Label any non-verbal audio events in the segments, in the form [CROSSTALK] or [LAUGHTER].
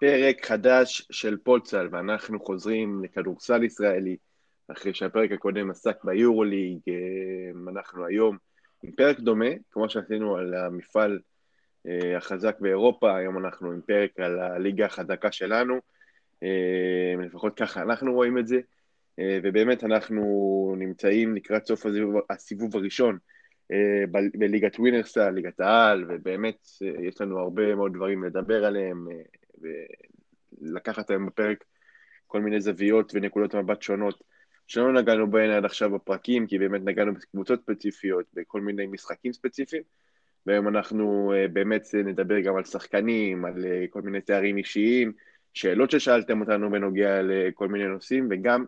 פרק חדש של פולצל, ואנחנו חוזרים לכדורסל ישראלי, אחרי שהפרק הקודם עסק ביורוליג, אה, אנחנו היום עם פרק דומה, כמו שעשינו על המפעל אה, החזק באירופה, היום אנחנו עם פרק על הליגה החזקה שלנו, אה, לפחות ככה אנחנו רואים את זה, ובאמת אנחנו נמצאים לקראת סוף הסיבוב הראשון בליגת ווינרסה, ליגת העל, ובאמת יש לנו הרבה מאוד דברים לדבר עליהם, ולקחת היום בפרק כל מיני זוויות ונקודות מבט שונות שלא נגענו בהן עד עכשיו בפרקים, כי באמת נגענו בקבוצות ספציפיות, בכל מיני משחקים ספציפיים, והיום אנחנו אה, באמת נדבר גם על שחקנים, על אה, כל מיני תארים אישיים, שאלות ששאלתם אותנו בנוגע לכל מיני נושאים, וגם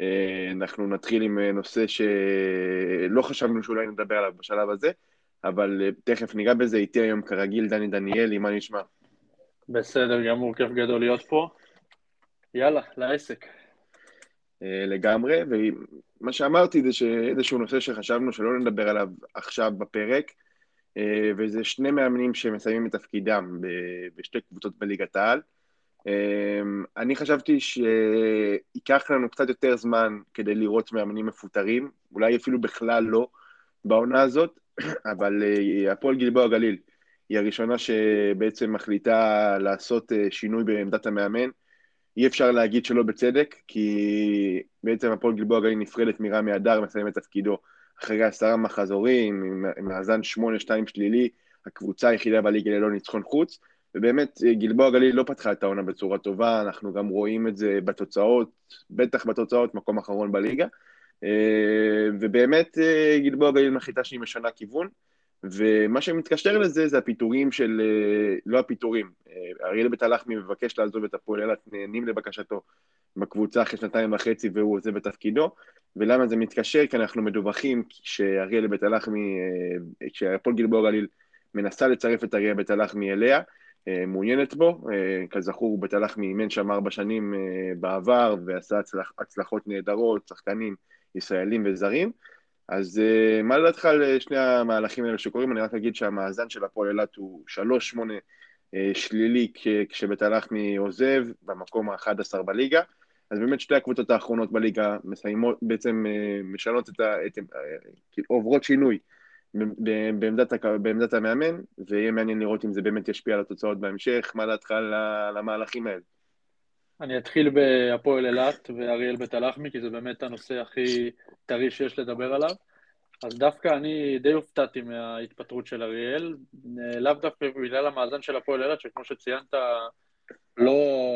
אה, אנחנו נתחיל עם נושא שלא חשבנו שאולי נדבר עליו בשלב הזה, אבל תכף ניגע בזה, איתי היום כרגיל דני דניאלי, מה נשמע? בסדר גמור, כיף גדול להיות פה. יאללה, לעסק. אה, לגמרי, ומה שאמרתי זה שאיזשהו נושא שחשבנו שלא נדבר עליו עכשיו בפרק, אה, וזה שני מאמנים שמסיימים את תפקידם בשתי קבוצות בליגת העל. אה, אני חשבתי שייקח לנו קצת יותר זמן כדי לראות מאמנים מפוטרים, אולי אפילו בכלל לא בעונה הזאת, [CLEARS THROAT] אבל הפועל גלבוע גליל היא הראשונה שבעצם מחליטה לעשות שינוי בעמדת המאמן. אי אפשר להגיד שלא בצדק, כי בעצם הפועל גלבוע גליל נפרדת מרמי אדר, מסיים את תפקידו אחרי עשרה מחזורים, עם מאזן 8-2 שלילי, הקבוצה היחידה בליגה ללא ניצחון חוץ, ובאמת גלבוע גליל לא פתחה את העונה בצורה טובה, אנחנו גם רואים את זה בתוצאות, בטח בתוצאות, מקום אחרון בליגה, אה, ובאמת אה, גלבוע גליל מחליטה שהיא משנה כיוון, ומה שמתקשר לזה זה הפיטורים של, אה, לא הפיטורים, אה, אריאל בית הלחמי מבקש לעזוב את הפועל אילת, נהנים לבקשתו בקבוצה אחרי שנתיים וחצי והוא עוזב את תפקידו, ולמה זה מתקשר? כי אנחנו מדווחים שאריאל בית הלחמי, אה, שהפועל גלבוע גליל מנסה לצרף את אריאל בית הלחמי אליה, מעוניינת בו, כזכור בית הלחמי אימן שם ארבע שנים בעבר ועשה הצלח, הצלחות נהדרות, שחקנים ישראלים וזרים, אז uh, מה לדעתך על שני המהלכים האלה שקורים? אני רק אגיד שהמאזן של הפועל אילת הוא 3-8 uh, אה, שלילי כשבית הלחמי עוזב, במקום ה-11 בליגה. אז באמת שתי הקבוצות האחרונות בליגה מסיימות, בעצם משנות את ה... את, עוברות שינוי בעמדת, בעמדת המאמן, ויהיה מעניין לראות אם זה באמת ישפיע על התוצאות בהמשך. מה דעתך על המהלכים האלה? אני אתחיל בהפועל אילת ואריאל בית הלחמי, כי זה באמת הנושא הכי טרי שיש לדבר עליו. אז דווקא אני די הופתעתי מההתפטרות של אריאל, לאו דווקא בגלל המאזן של הפועל אילת, שכמו שציינת, לא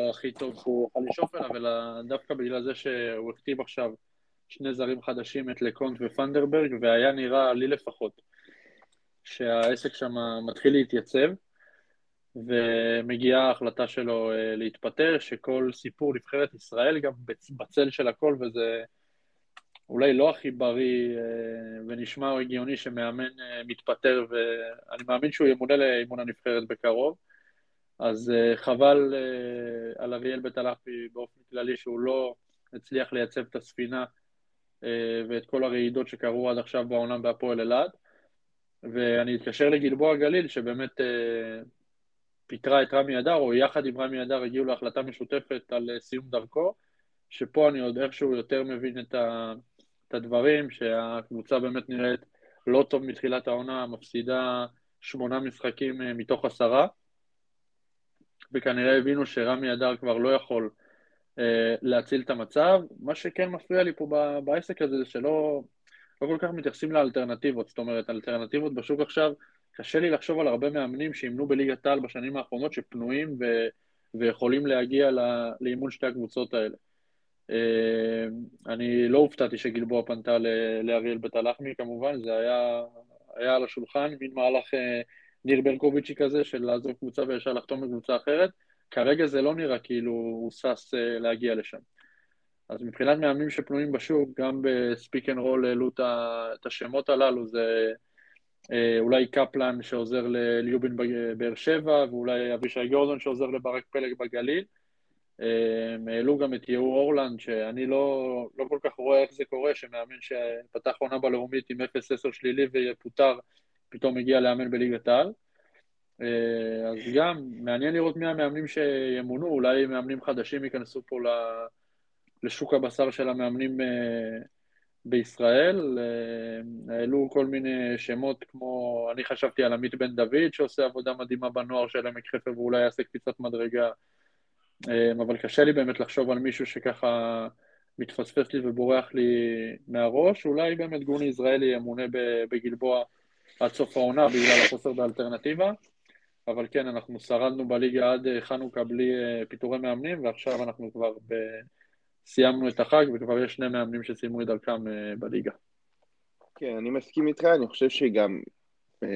הכי טוב שהוא יכול לשאוף אליו, אלא דווקא בגלל זה שהוא הכתיב עכשיו שני זרים חדשים, את לקונט ופנדרברג, והיה נראה, לי לפחות, שהעסק שם מתחיל להתייצב. ומגיעה ההחלטה שלו אה, להתפטר, שכל סיפור נבחרת ישראל גם בצל של הכל, וזה אולי לא הכי בריא אה, ונשמע הגיוני שמאמן אה, מתפטר, ואני מאמין שהוא ימונה לאימון הנבחרת בקרוב. אז חבל על אריאל בית הלחפי באופן כללי שהוא לא הצליח לייצב את הספינה ואת כל הרעידות שקרו עד עכשיו בעולם בהפועל אלעד. ואני אתקשר לגלבוע גליל, שבאמת פיטרה את רמי אדר, או יחד עם רמי אדר הגיעו להחלטה משותפת על אה, סיום דרכו, שפה אני עוד איכשהו יותר מבין את, ה, את הדברים, שהקבוצה באמת נראית לא טוב מתחילת העונה, מפסידה שמונה משחקים אה, מתוך עשרה, וכנראה הבינו שרמי אדר כבר לא יכול אה, להציל את המצב. מה שכן מפריע לי פה בעסק הזה זה שלא לא כל כך מתייחסים לאלטרנטיבות, זאת אומרת, אלטרנטיבות בשוק עכשיו קשה לי לחשוב על הרבה מאמנים שאימנו בליגת העל בשנים האחרונות שפנויים ו... ויכולים להגיע לא... לאימון שתי הקבוצות האלה. אה, אני לא הופתעתי שגלבוע פנתה לאריאל בית הלחמי כמובן, זה היה, היה על השולחן, מין מהלך אה, ניר ברקוביצ'י כזה של לעזוב קבוצה וישר לחתום בקבוצה אחרת. כרגע זה לא נראה כאילו הוא שש אה, להגיע לשם. אז מבחינת מאמנים שפנויים בשוק, גם בספיק and רול העלו את השמות הללו, זה אולי קפלן שעוזר לליובין בבאר שבע, ואולי אבישי גורדון שעוזר לברק פלג בגליל. אה, העלו גם את יהוא אורלנד, שאני לא, לא כל כך רואה איך זה קורה, שמאמן שפתח עונה בלאומית עם 0-10 שלילי ויפוטר, פתאום הגיע לאמן בליגת העל. אז גם מעניין לראות מי המאמנים שימונו, אולי מאמנים חדשים ייכנסו פה לשוק הבשר של המאמנים בישראל. העלו כל מיני שמות כמו, אני חשבתי על עמית בן דוד שעושה עבודה מדהימה בנוער של עמק חפר ואולי יעשה קפיצת מדרגה, אבל קשה לי באמת לחשוב על מישהו שככה מתפספס לי ובורח לי מהראש. אולי באמת גוני יזרעאלי ימונה בגלבוע עד סוף העונה בגלל החוסר באלטרנטיבה. אבל כן, אנחנו שרדנו בליגה עד חנוכה בלי פיטורי מאמנים, ועכשיו אנחנו כבר ב... סיימנו את החג וכבר יש שני מאמנים שסיימו את דרכם אה, בליגה. כן, אני מסכים איתך, אני חושב שגם, אה,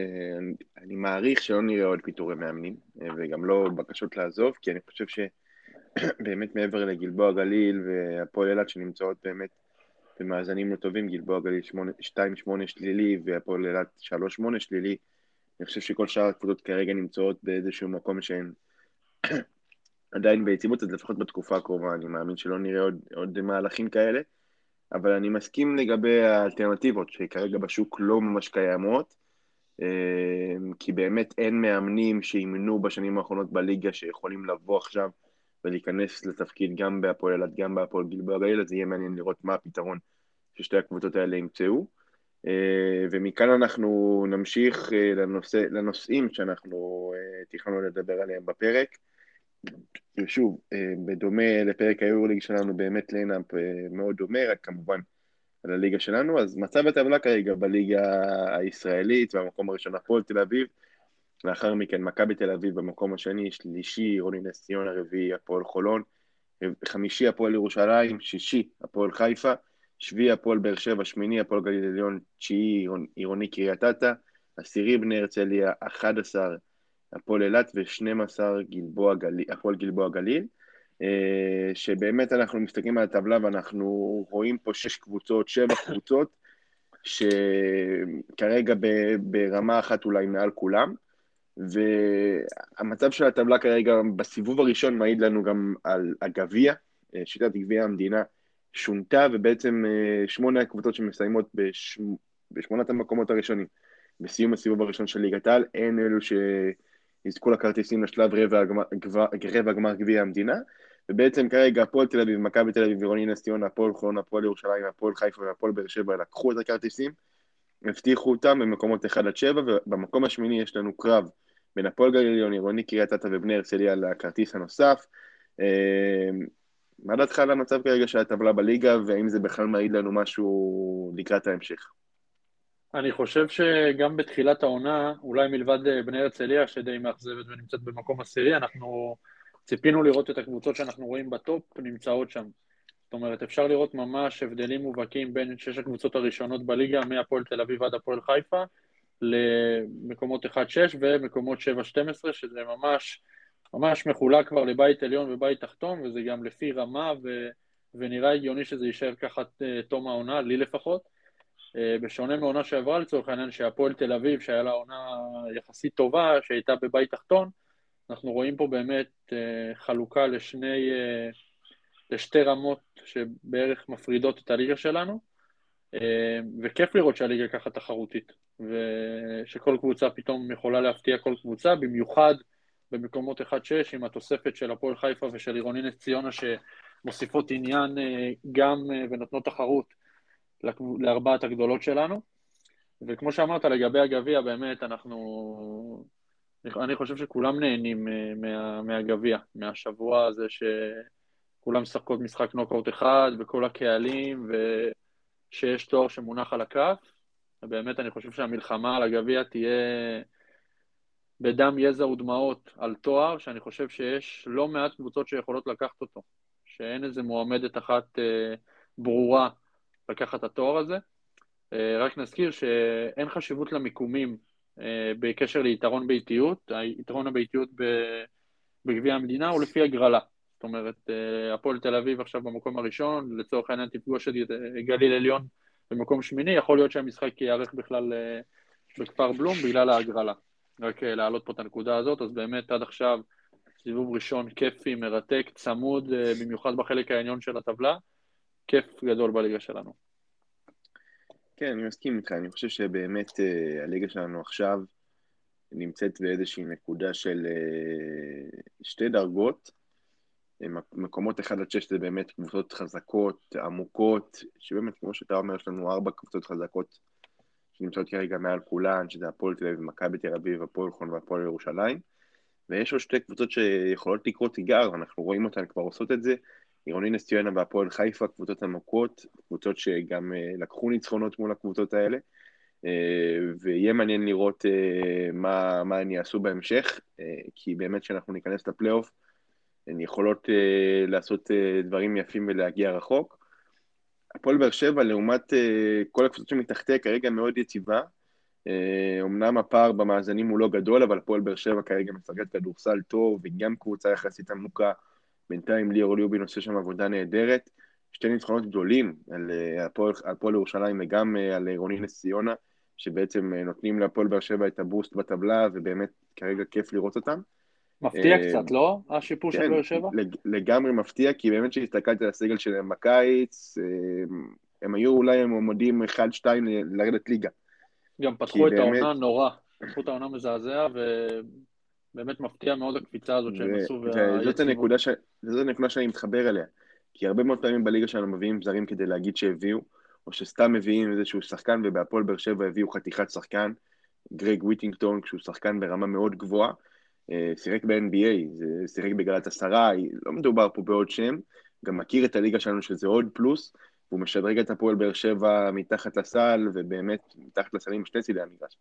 אני מעריך שלא נראה עוד פיטורי מאמנים, אה, וגם לא בקשות לעזוב, כי אני חושב שבאמת [CLEARS THROAT] מעבר לגלבוע גליל והפועל אילת שנמצאות באמת במאזנים לא טובים, גלבוע גליל 2-8 שלילי והפועל אילת 3-8 שלילי, אני חושב שכל שאר הקבוצות כרגע נמצאות באיזשהו מקום שהן [CLEARS THROAT] עדיין ביציבות, אז לפחות בתקופה הקרובה אני מאמין שלא נראה עוד, עוד מהלכים כאלה, אבל אני מסכים לגבי האלטרנטיבות שכרגע בשוק לא ממש קיימות, אה, כי באמת אין מאמנים שאימנו בשנים האחרונות בליגה שיכולים לבוא עכשיו ולהיכנס לתפקיד גם בהפועל אילת, גם בהפועל גלבוע גליל, אז יהיה מעניין לראות מה הפתרון ששתי הקבוצות האלה ימצאו. אה, ומכאן אנחנו נמשיך אה, לנושא, לנושאים שאנחנו תכננו לדבר עליהם בפרק. שוב, אה, בדומה לפרק היורוליג שלנו, באמת line-up אה, מאוד דומה, רק כמובן על הליגה שלנו, אז מצב הטבלה כרגע בליגה הישראלית, במקום הראשון הפועל תל אביב, לאחר מכן מכבי תל אביב במקום השני, שלישי, רוני נס ציון הרביעי, הפועל חולון, חמישי הפועל ירושלים, שישי הפועל חיפה, שביעי הפועל באר שבע, שמיני הפועל גליל עליון, תשיעי עירוני קריית אתא, עשירי בני הרצליה, אחד עשר הפועל אילת ו-12 הפועל גלבוע גליל, אה, שבאמת אנחנו מסתכלים על הטבלה ואנחנו רואים פה שש קבוצות, שבע קבוצות, שכרגע ברמה אחת אולי מעל כולם, והמצב של הטבלה כרגע בסיבוב הראשון מעיד לנו גם על הגביע, אה, שיטת גביע המדינה שונתה, ובעצם אה, שמונה הקבוצות שמסיימות בש... בשמונת המקומות הראשונים. בסיום הסיבוב הראשון של ליגת העל, אין אלו ש... יזכו לכרטיסים לשלב רבע רבע גמר גביע המדינה, ובעצם כרגע הפועל תל אביב, מכבי תל אביב, עירוני נס ציונה, הפועל חולון, הפועל ירושלים, הפועל חיפה והפועל באר שבע לקחו את הכרטיסים, הבטיחו אותם במקומות 1 עד 7, ובמקום השמיני יש לנו קרב בין הפועל גליל עליון, עירוני קריית אתא ובני הרצליה לכרטיס הנוסף. אמ, מה דעתך על המצב כרגע של הטבלה בליגה, והאם זה בכלל מעיד לנו משהו לקראת ההמשך? אני חושב שגם בתחילת העונה, אולי מלבד אה, בני הרצליה שדי מאכזבת ונמצאת במקום עשירי, אנחנו ציפינו לראות את הקבוצות שאנחנו רואים בטופ נמצאות שם. זאת אומרת, אפשר לראות ממש הבדלים מובהקים בין שש הקבוצות הראשונות בליגה, מהפועל תל אביב עד הפועל חיפה, למקומות 1-6 ומקומות 7-12, שזה ממש, ממש מחולק כבר לבית עליון ובית תחתון, וזה גם לפי רמה, ו, ונראה הגיוני שזה יישאר ככה אה, תום העונה, לי לפחות. אה, בשונה מעונה שעברה לצורך העניין, שהפועל תל אביב, שהיה לה עונה יחסית טובה, שהייתה בבית תחתון, אנחנו רואים פה באמת אה, חלוקה לשני, אה, לשתי רמות שבערך מפרידות את הליגה שלנו, וכיף לראות שהליגה ככה תחרותית, ושכל קבוצה פתאום יכולה להפתיע כל קבוצה, במיוחד במקומות 1-6 עם התוספת של הפועל חיפה ושל עירוני נס ציונה שמוסיפות עניין גם ונותנות תחרות לארבעת הגדולות שלנו. וכמו שאמרת לגבי הגביע, באמת אנחנו... אני חושב שכולם נהנים אה, מה, מהגביע, מהשבוע הזה שכולם משחקות משחק נוקאוט אחד, וכל הקהלים, ושיש תואר שמונח על הכף. ובאמת אני חושב שהמלחמה על הגביע תהיה בדם, יזע ודמעות על תואר, שאני חושב שיש לא מעט קבוצות שיכולות לקחת אותו. שאין איזה מועמדת אחת אה, ברורה לקחת את התואר הזה. אה, רק נזכיר שאין חשיבות למיקומים אה, בקשר ליתרון ביתיות, היתרון הביתיות בגביע המדינה הוא לפי הגרלה. זאת אומרת, אה, הפועל תל אביב עכשיו במקום הראשון, לצורך העניין תפגוש את גליל עליון במקום שמיני, יכול להיות שהמשחק ייערך בכלל בכפר בלום בגלל ההגרלה. רק להעלות פה את הנקודה הזאת, אז באמת עד עכשיו סיבוב ראשון כיפי, מרתק, צמוד, במיוחד בחלק העליון של הטבלה. כיף גדול בליגה שלנו. כן, אני מסכים איתך, אני חושב שבאמת uh, הליגה שלנו עכשיו, נמצאת באיזושהי נקודה של שתי דרגות. מקומות 1 עד 6 זה באמת קבוצות חזקות, עמוקות, שבאמת, כמו שאתה אומר, יש לנו ארבע קבוצות חזקות שנמצאות כרגע מעל כולן, שזה הפועל תל אביב, מכבי תל אביב, הפועל חון והפועל ירושלים. ויש עוד שתי קבוצות שיכולות לקרות תיגר, אנחנו רואים אותן כבר עושות את זה. עירוני נס ציונה והפועל חיפה, קבוצות עמוקות, קבוצות שגם אה, לקחו ניצחונות מול הקבוצות האלה. אה, ויהיה מעניין לראות אה, מה, מה הן יעשו בהמשך, כי באמת כשאנחנו ניכנס לפלייאוף, הן יכולות לעשות דברים יפים ולהגיע רחוק. הפועל באר שבע, לעומת כל הקבוצות שמתחתיה, כרגע מאוד יציבה. אמנם הפער במאזנים הוא לא גדול, אבל הפועל באר שבע כרגע משחקת כדורסל טוב, וגם קבוצה יחסית עמוקה. בינתיים ליאור ליובין עושה שם עבודה נהדרת. שתי ניצחונות גדולים על הפועל ירושלים וגם על עירוני נס ציונה. שבעצם אה, נותנים להפועל באר שבע את הבוסט בטבלה, ובאמת כרגע כיף לראות אותם. מפתיע אה, קצת, לא? השיפור של כן, באר שבע? לגמרי מפתיע, כי באמת כשהסתכלתי על הסגל שלהם בקיץ, אה, הם היו אולי מועמדים 1-2 לרדת ליגה. גם פתחו את העונה נורא, פתחו את העונה מזעזע, ובאמת מפתיע מאוד הקפיצה הזאת שהם עשו. וזאת הנקודה שאני מתחבר אליה, כי הרבה מאוד פעמים בליגה שלנו מביאים זרים כדי להגיד שהביאו, או שסתם מביאים איזשהו שחקן, ובהפועל באר שבע הביאו חתיכת שחקן, גרג וויטינגטון, כשהוא שחקן ברמה מאוד גבוהה, אה, שיחק ב-NBA, שיחק בגלת עשרה, לא מדובר פה בעוד שם, גם מכיר את הליגה שלנו שזה עוד פלוס, והוא משדרג את הפועל באר שבע מתחת לסל, ובאמת, מתחת לסלים משני צידי המגרש.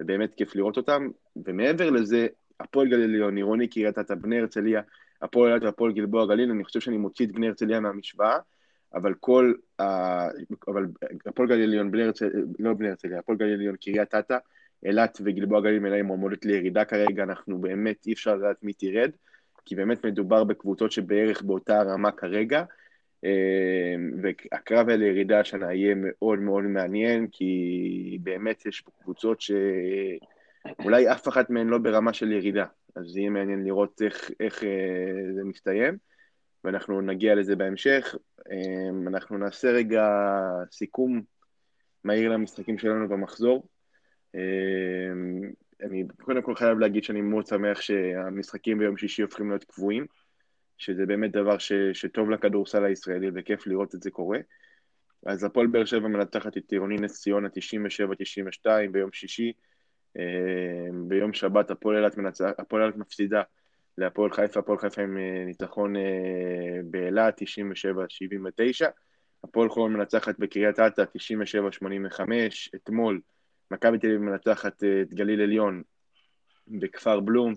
ובאמת כיף לראות אותם, ומעבר לזה, הפועל גליל עליון, עירוני קריית אתא, בני הרצליה, הפועל אילת והפועל גלבוע גליל, אני חושב שאני מוציא את בני הרצליה מהמשוואה, אבל כל, ה... אבל הפועל גליל עליון, בני הרצליה, לא בני הרצליה, הפועל גליל עליון, קריית אתא, אילת וגלבוע גליל מלאים מועמדות לירידה כרגע, אנחנו באמת, אי אפשר לדעת מי תרד, כי באמת מדובר בקבוצות שבערך באותה רמה כרגע, אה, והקרב על הירידה השנה יהיה מאוד מאוד מעניין, כי באמת יש פה קבוצות שאולי אף אחת מהן לא ברמה של ירידה, אז יהיה מעניין לראות איך, איך אה, זה מסתיים. ואנחנו נגיע לזה בהמשך. אמ, אנחנו נעשה רגע סיכום מהיר למשחקים שלנו במחזור. אמ, אני קודם כל חייב להגיד שאני מאוד שמח שהמשחקים ביום שישי הופכים להיות קבועים, שזה באמת דבר ש, שטוב לכדורסל הישראלי וכיף לראות את זה קורה. אז הפועל באר שבע מנתחת את עירוני נס ציונה 97-92 ביום שישי. אמ, ביום שבת הפועל אילת מפסידה להפועל חיפה, הפועל חיפה עם אה, ניצחון אה, באילת, 97-79. הפועל חולון מנצחת בקריית אתא, 97-85. אתמול מכבי תל אביב מנצחת אה, את גליל עליון בכפר בלום,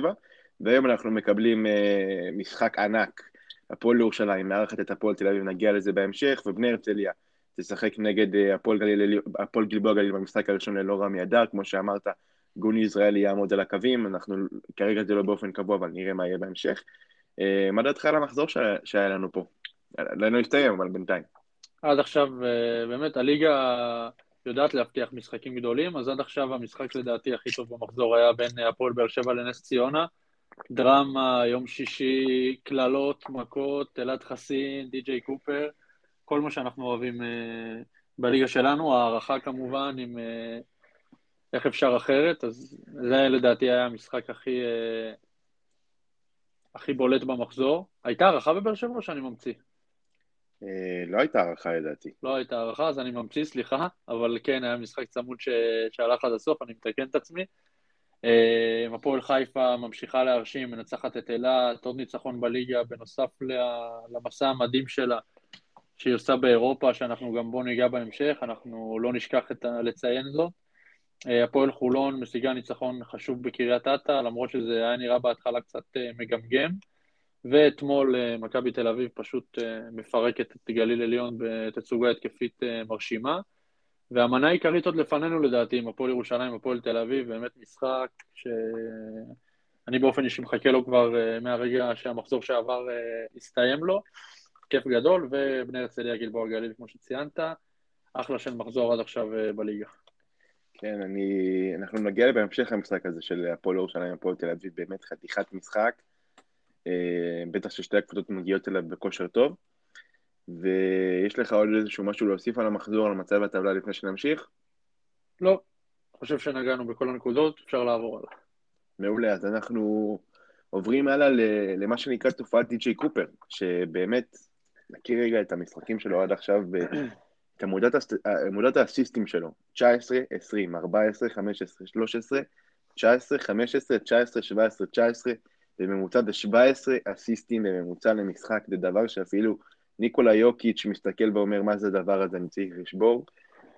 96-67. והיום אנחנו מקבלים משחק ענק. הפועל ירושלים מארחת את הפועל תל אביב, נגיע לזה בהמשך, ובני הרצליה תשחק נגד הפועל גלבוע גליל במשחק הראשון ללא רמי אדר, כמו שאמרת, גוני יזרעאלי יעמוד על הקווים, אנחנו כרגע זה לא באופן קבוע, אבל נראה מה יהיה בהמשך. אה, מה דעתך על המחזור שהיה לנו פה? לא הסתיים, אבל בינתיים. עד עכשיו, אה, באמת, הליגה יודעת להבטיח משחקים גדולים, אז עד עכשיו המשחק לדעתי הכי טוב במחזור היה בין הפועל באר שבע לנס ציונה. דרמה, יום שישי, קללות, מכות, אלעד חסין, די.ג'יי קופר, כל מה שאנחנו אוהבים אה, בליגה שלנו, הערכה כמובן עם איך אפשר אחרת, אז זה לדעתי היה המשחק הכי, אה, הכי בולט במחזור. הייתה הערכה בבאר שבע או שאני ממציא? אה, לא הייתה הערכה לדעתי. לא הייתה הערכה, אז אני ממציא, סליחה, אבל כן, היה משחק צמוד ש... שהלך עד הסוף, אני מתקן את עצמי. אה, הפועל חיפה ממשיכה להרשים, מנצחת את אילת, עוד ניצחון בליגה, בנוסף למסע המדהים שלה שהיא עושה באירופה, שאנחנו גם בו ניגע בהמשך, אנחנו לא נשכח את. לציין זאת. אה, הפועל חולון משיגה ניצחון חשוב בקריית אתא, למרות שזה היה נראה בהתחלה קצת אה, מגמגם. ואתמול אה, מכבי תל אביב פשוט מפרקת את גליל עליון בתצוגה התקפית מרשימה. והמנה העיקרית עוד לפנינו לדעתי, עם הפועל ירושלים, הפועל תל אביב, באמת משחק שאני באופן אישי מחכה לו כבר מהרגע שהמחזור שעבר הסתיים לו. כיף גדול, ובני הרצליה גלבוע גליל, כמו שציינת, אחלה של מחזור עד עכשיו בליגה. כן, אני... אנחנו נגיע בהמשך למשחק הזה של הפועל ירושלים, הפועל תל אביב, באמת חתיכת משחק. אה, בטח ששתי הקבוצות מגיעות אליו בכושר טוב. ויש לך עוד איזשהו משהו להוסיף על המחזור, על מצב הטבלה לפני שנמשיך? לא. חושב שנגענו בכל הנקודות, אפשר לעבור הלאה. מעולה, אז אנחנו עוברים הלאה למה שנקרא תופעת די.ג'יי קופר, שבאמת, נכיר רגע את המשחקים שלו עד עכשיו, את עמודת האסיסטים שלו, 19, 20, 14, 15, 13, 19, 15, 19, 17, 19, בממוצע זה 17 אסיסטים בממוצע למשחק, זה דבר שאפילו ניקולה יוקיץ' מסתכל ואומר מה זה הדבר הזה, אני צריך לשבור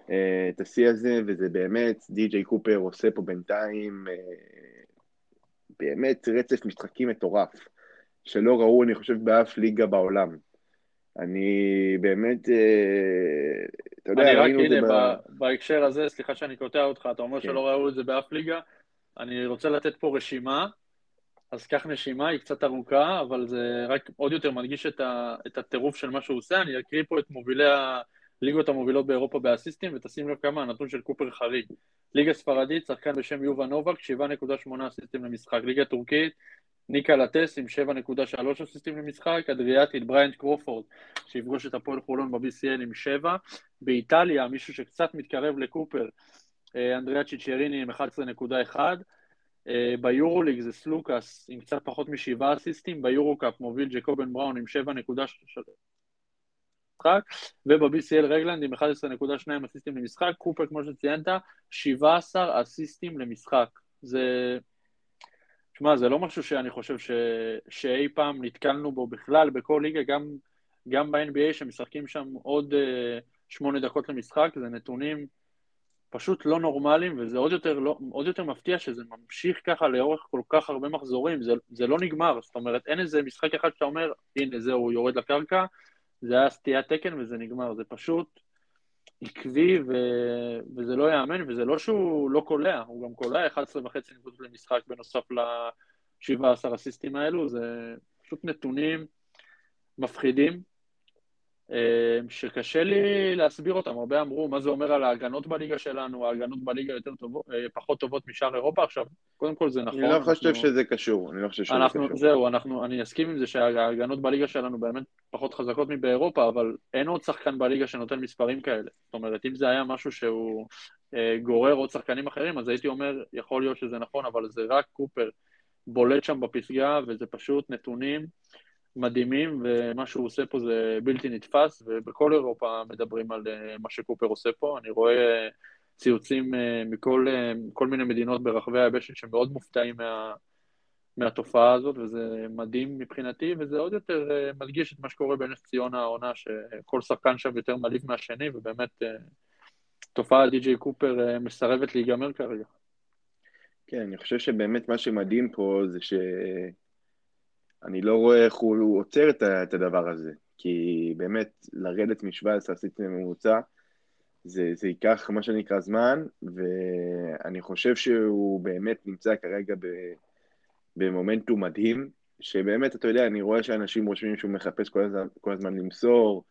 uh, את השיא הזה, וזה באמת, די.ג'יי קופר עושה פה בינתיים uh, באמת רצף משחקים מטורף, שלא ראו, אני חושב, באף ליגה בעולם. אני באמת, אה, אתה יודע, ראינו את זה ב... אני רק, הנה, בהקשר הזה, סליחה שאני קוטע אותך, אתה אומר כן. שלא ראו את זה באף ליגה, אני רוצה לתת פה רשימה, אז קח נשימה, היא קצת ארוכה, אבל זה רק עוד יותר מדגיש את, ה, את הטירוף של מה שהוא עושה. אני אקריא פה את מובילי הליגות המובילות באירופה באסיסטים, ותשים לב כמה הנתון של קופר חריג. ליגה ספרדית, שחקן בשם יובה נובק, 7.8 אסיסטים למשחק. ליגה טורקית, ניק קלייטס עם 7.3 אסיסטים למשחק, אדריאטית, ברייס קרופורד, שיפגוש את הפועל חולון ב-BCL עם 7. באיטליה, מישהו שקצת מתקרב לקופר, אה, אנדריאה צ'יצ'ריני עם 11.1. אה, ביורוליג זה סלוקאס עם קצת פחות משבעה אסיסטים, ביורוקאפ מוביל ג'קובן בראון עם 7.3 משחק, וב-BCL רגלנד עם 11.2 אסיסטים למשחק, קופר כמו שציינת, 17 אסיסטים למשחק. זה... תשמע, זה לא משהו שאני חושב ש... שאי פעם נתקלנו בו בכלל, בכל ליגה, גם, גם ב-NBA שמשחקים שם עוד שמונה uh, דקות למשחק, זה נתונים פשוט לא נורמליים, וזה עוד יותר, לא, עוד יותר מפתיע שזה ממשיך ככה לאורך כל כך הרבה מחזורים, זה, זה לא נגמר, זאת אומרת, אין איזה משחק אחד שאתה אומר, הנה זהו, הוא יורד לקרקע, זה היה סטיית תקן וזה נגמר, זה פשוט עקבי ו... וזה לא ייאמן, וזה לא שהוא לא קולע, הוא גם קולע 11 וחצי נקודות למשחק בנוסף ל-17 אסיסטים האלו, זה פשוט נתונים מפחידים, שקשה לי להסביר אותם, הרבה אמרו מה זה אומר על ההגנות בליגה שלנו, ההגנות בליגה יותר טובות, אה, פחות טובות משאר אירופה, עכשיו, קודם כל זה נכון. אני לא חושב אנחנו... שזה קשור, אני לא חושב שזה אנחנו, קשור. זהו, אנחנו, אני אסכים עם זה שההגנות בליגה שלנו באמת פחות חזקות מבאירופה, אבל אין עוד שחקן בליגה שנותן מספרים כאלה. זאת אומרת, אם זה היה משהו שהוא אה, גורר עוד שחקנים אחרים, אז הייתי אומר, יכול להיות שזה נכון, אבל זה רק קופר בולט שם בפסגה, וזה פשוט נתונים. מדהימים, ומה שהוא עושה פה זה בלתי נתפס, ובכל אירופה מדברים על אה, מה שקופר עושה פה. אני רואה אה, ציוצים אה, מכל מיני מדינות ברחבי היבשת שמאוד מופתעים מה, מהתופעה הזאת, וזה מדהים מבחינתי, וזה עוד יותר מדגיש את מה שקורה בנס ציונה העונה, שכל שחקן שם יותר מעליב מהשני, ובאמת תופעת די.ג'יי קופר מסרבת להיגמר כרגע. כן, אני חושב שבאמת מה שמדהים פה זה ש... אני לא רואה איך הוא עוצר את הדבר הזה, כי באמת, לרדת מ-17 עשיתי ממוצע, זה, זה ייקח מה שנקרא זמן, ואני חושב שהוא באמת נמצא כרגע ב, במומנטום מדהים, שבאמת, אתה יודע, אני רואה שאנשים רושמים שהוא מחפש כל הזמן, כל הזמן למסור,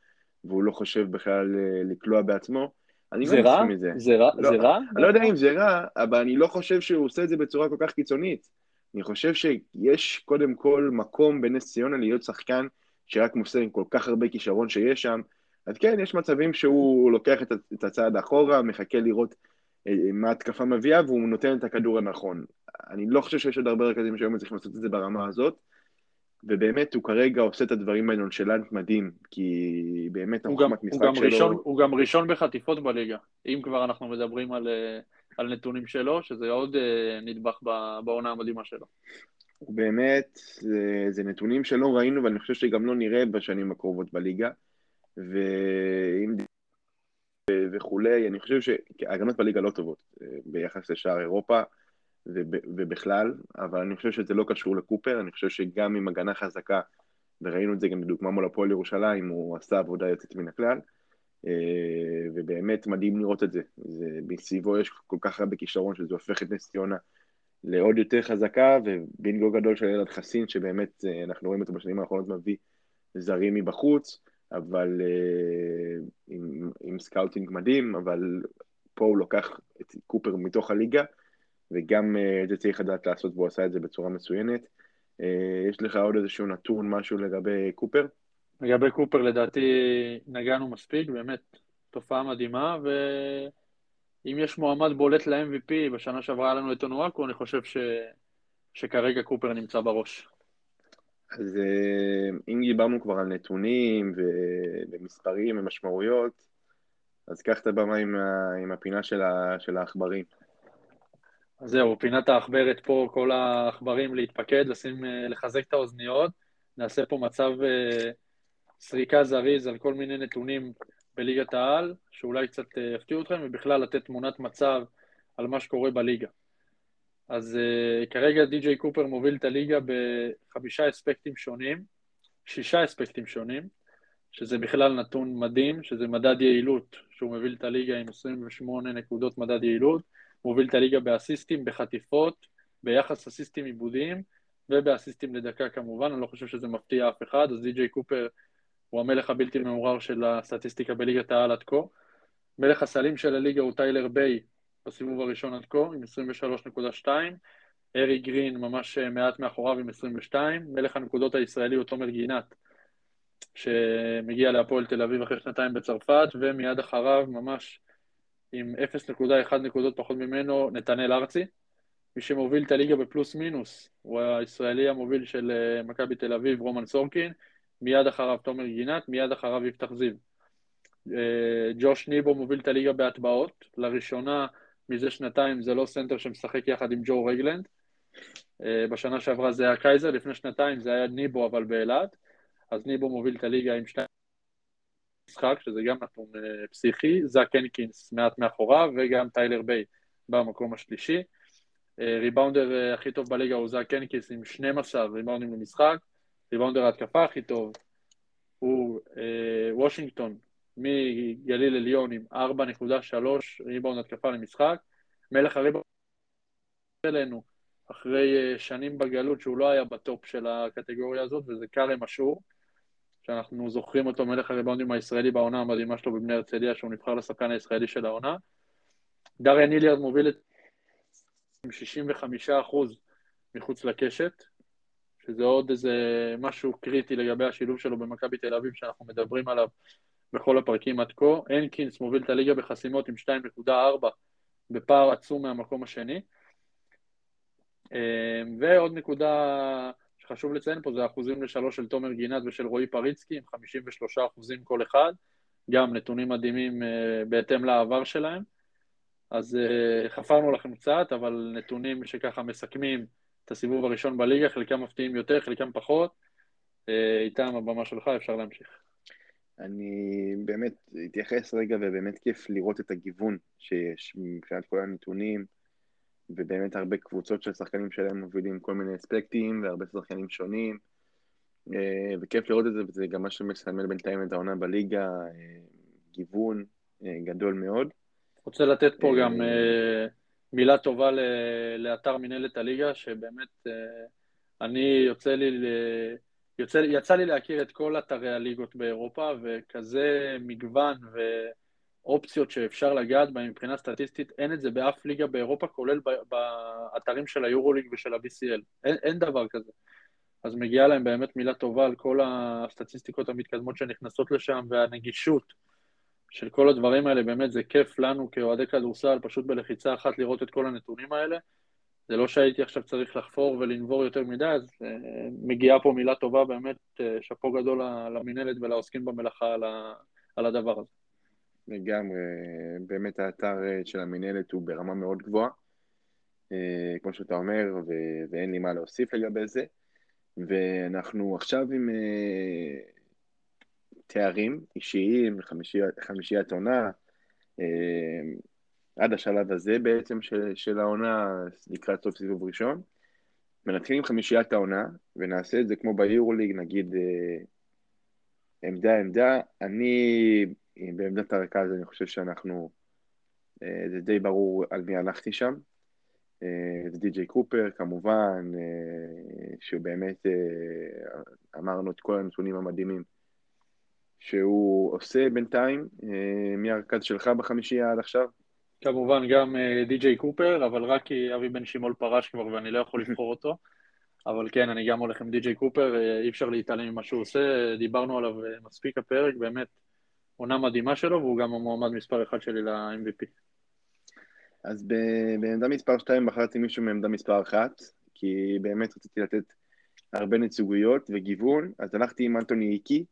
והוא לא חושב בכלל אה, לקלוע בעצמו. אני לא מסכים עם זה. זה רע? לא, זה רע? אני לא יודע אם זה רע, אבל אני לא חושב שהוא עושה את זה בצורה כל כך קיצונית. אני חושב שיש קודם כל מקום בנס ציונה להיות שחקן שרק מוסר עם כל כך הרבה כישרון שיש שם, אז כן, יש מצבים שהוא לוקח את הצעד אחורה, מחכה לראות אה, מה התקפה מביאה, והוא נותן את הכדור הנכון. אני לא חושב שיש עוד הרבה רכזים שהיום צריכים לעשות את זה ברמה הזאת, ובאמת הוא כרגע עושה את הדברים בנונשלנט מדהים, כי באמת החוכמת משחק שלו... ראשון, הוא גם ראשון בחטיפות בליגה, אם כבר אנחנו מדברים על... אה, על נתונים שלו, שזה עוד uh, נדבך בעונה המדהימה שלו. באמת, זה, זה נתונים שלא ראינו, ואני חושב שגם לא נראה בשנים הקרובות בליגה. ואם... וכולי, אני חושב שההגנות בליגה לא טובות אה, ביחס לשאר אירופה ובכלל, אבל אני חושב שזה לא קשור לקופר, אני חושב שגם עם הגנה חזקה, וראינו את זה גם בדוגמה מול הפועל ירושלים, הוא עשה עבודה יוצאת מן הכלל. אה, ובאמת מדהים לראות את זה. זה מסביבו יש כל כך הרבה כישרון שזה הופך את נס ציונה לעוד יותר חזקה, ובינגו גדול של ילד חסין, שבאמת אה, אנחנו רואים אותו בשנים האחרונות מביא זרים מבחוץ, אבל אה, עם, עם scouting מדהים, אבל פה הוא לוקח את קופר מתוך הליגה, וגם את זה צריך לדעת לעשות, והוא עשה את זה בצורה מצוינת. יש לך עוד איזשהו נתון, משהו לגבי קופר? לגבי קופר לדעתי נגענו מספיק, באמת תופעה מדהימה, אם יש מועמד בולט ל-MVP, בשנה שעברה היה לנו את אונואקו, אני חושב ש... שכרגע קופר נמצא בראש. אז אה, אם דיברנו כבר על נתונים ומספרים ומשמעויות, אז קח את הבמה עם, ה... עם הפינה של, ה... של העכברים. אז זהו, פינת העכברת פה, כל העכברים להתפקד, לשים, אה, לחזק את האוזניות. נעשה פה מצב אה, סריקה זריז על כל מיני נתונים בליגת העל, שאולי קצת אה, יפתיעו אתכם, ובכלל לתת תמונת מצב על מה שקורה בליגה. אז uh, כרגע די.ג'יי קופר מוביל את הליגה בחמישה אספקטים שונים, שישה אספקטים שונים, שזה בכלל נתון מדהים, שזה מדד יעילות, שהוא מוביל את הליגה עם 28 נקודות מדד יעילות, מוביל את הליגה באסיסטים, בחטיפות, ביחס אסיסטים עיבודיים ובאסיסטים לדקה כמובן, אני לא חושב שזה מפתיע אף אחד, אז די.ג'יי קופר הוא המלך הבלתי מעורר של הסטטיסטיקה בליגת העל עד כה. מלך הסלים של הליגה הוא טיילר ביי בסיבוב הראשון עד כה עם 23.2, ארי גרין ממש מעט מאחוריו עם 22, מלך הנקודות הישראלי הוא תומר גינת שמגיע להפועל תל אביב אחרי שנתיים בצרפת, ומיד אחריו ממש עם 0.1 נקודות פחות ממנו נתנאל ארצי, מי שמוביל את הליגה בפלוס מינוס. הוא הישראלי המוביל של אה, מכבי תל אביב, רומן סורקין, מיד אחריו תומר גינת, מיד אחריו יפתח זיו. אה, ג'וש ניבו מוביל את הליגה בהטבעות, לראשונה מזה שנתיים זה לא סנטר שמשחק יחד עם ג'ו רגלנד. אה, בשנה שעברה זה היה קייזר, לפני שנתיים זה היה ניבו אבל באילת. אז ניבו מוביל את הליגה עם שתי משחק, שזה גם נתון פסיכי, זאק הנקינס מעט מאחוריו, וגם טיילר ביי במקום השלישי. אה, ריבאונדר אה, הכי טוב בליגה הוא זאק הנקינס עם 12 ריבאונדים למשחק, ריבאונדר ההתקפה הכי טוב הוא אה, וושינגטון מגליל עליון עם 4.3 ריבאונד התקפה למשחק, מלך הריבאונד אלינו אחרי אה, שנים בגלות שהוא לא היה בטופ של הקטגוריה הזאת, וזה כרם אשור, שאנחנו זוכרים אותו מלך הריבאונדים הישראלי בעונה המדהימה שלו בבני הרצליה, שהוא נבחר לשחקן הישראלי של העונה. דריאן היליארד מוביל את עם 65 אחוז מחוץ לקשת, שזה עוד איזה משהו קריטי לגבי השילוב שלו במכבי תל אביב שאנחנו מדברים עליו בכל הפרקים עד כה. הנקינס מוביל את הליגה בחסימות עם 2.4 בפער עצום מהמקום השני. אמ, ועוד נקודה שחשוב לציין פה זה האחוזים לשלוש של תומר גינת ושל רועי פריצקי עם 53 אחוזים כל אחד, גם נתונים מדהימים אה, בהתאם לעבר שלהם. אז uh, חפרנו לכם קצת, אבל נתונים שככה מסכמים את הסיבוב הראשון בליגה, חלקם מפתיעים יותר, חלקם פחות. Uh, איתם הבמה שלך, אפשר להמשיך. אני באמת אתייחס רגע, ובאמת כיף לראות את הגיוון שיש מבחינת כל הנתונים, ובאמת הרבה קבוצות של שחקנים שלהם מובילים כל מיני אספקטים, והרבה שחקנים שונים, uh, וכיף לראות את זה, וזה גם מה שמסמל בינתיים את העונה בליגה, גיוון גדול מאוד. רוצה לתת פה גם אה, מילה טובה לאתר מנהלת הליגה, שבאמת אה, אני יוצא לי, יוצא, יצא לי להכיר את כל אתרי הליגות באירופה, וכזה מגוון ואופציות שאפשר לגעת בהם מבחינה סטטיסטית, אין את זה באף ליגה באירופה, כולל באתרים של היורוליג ושל ה-BCL. אין, אין דבר כזה. אז מגיעה להם באמת מילה טובה על כל הסטטיסטיקות המתקדמות שנכנסות לשם, והנגישות. של כל הדברים האלה, באמת זה כיף לנו כאוהדי כדורסל, פשוט בלחיצה אחת לראות את כל הנתונים האלה. זה לא שהייתי עכשיו צריך לחפור ולנבור יותר מדי, אז uh, מגיעה פה מילה טובה, באמת uh, שאפו גדול למינהלת ולעוסקים במלאכה על, ה, על הדבר הזה. לגמרי, באמת האתר אה, של המינהלת הוא ברמה מאוד גבוהה, כמו שאתה אומר, ו- ואין לי מה להוסיף לגבי זה. ואנחנו עכשיו עם תארים אישיים, חמישיית עונה, אה, עד השלב הזה בעצם של, של העונה, לקראת סוף סיבוב ראשון. ונתחיל עם חמישיית העונה, ונעשה את זה כמו ביורוליג, נגיד אה, עמדה עמדה. אני, בעמדת הרכז, אני חושב שאנחנו, אה, זה די ברור על מי הלכתי שם. זה די.ג'יי קופר, כמובן, שהוא באמת, אמרנו את כל הנתונים המדהימים שהוא עושה בינתיים, אה, מי הרכז שלך בחמישייה עד עכשיו? כמובן גם אה, די.ג'יי קופר, אבל רק כי אבי בן שימול פרש כבר ואני לא יכול [LAUGHS] לבחור אותו. אבל כן, אני גם הולך עם די.ג'יי קופר, אה, אי אפשר להתעלם ממה שהוא עושה, דיברנו עליו מספיק הפרק, באמת עונה מדהימה שלו, והוא גם המועמד מספר אחד שלי ל-MVP. אז בעמדה מספר 2 בחרתי מישהו מעמדה מספר 1, כי באמת רציתי לתת הרבה נציגויות וגיוון, אז הלכתי עם אנטוני איקי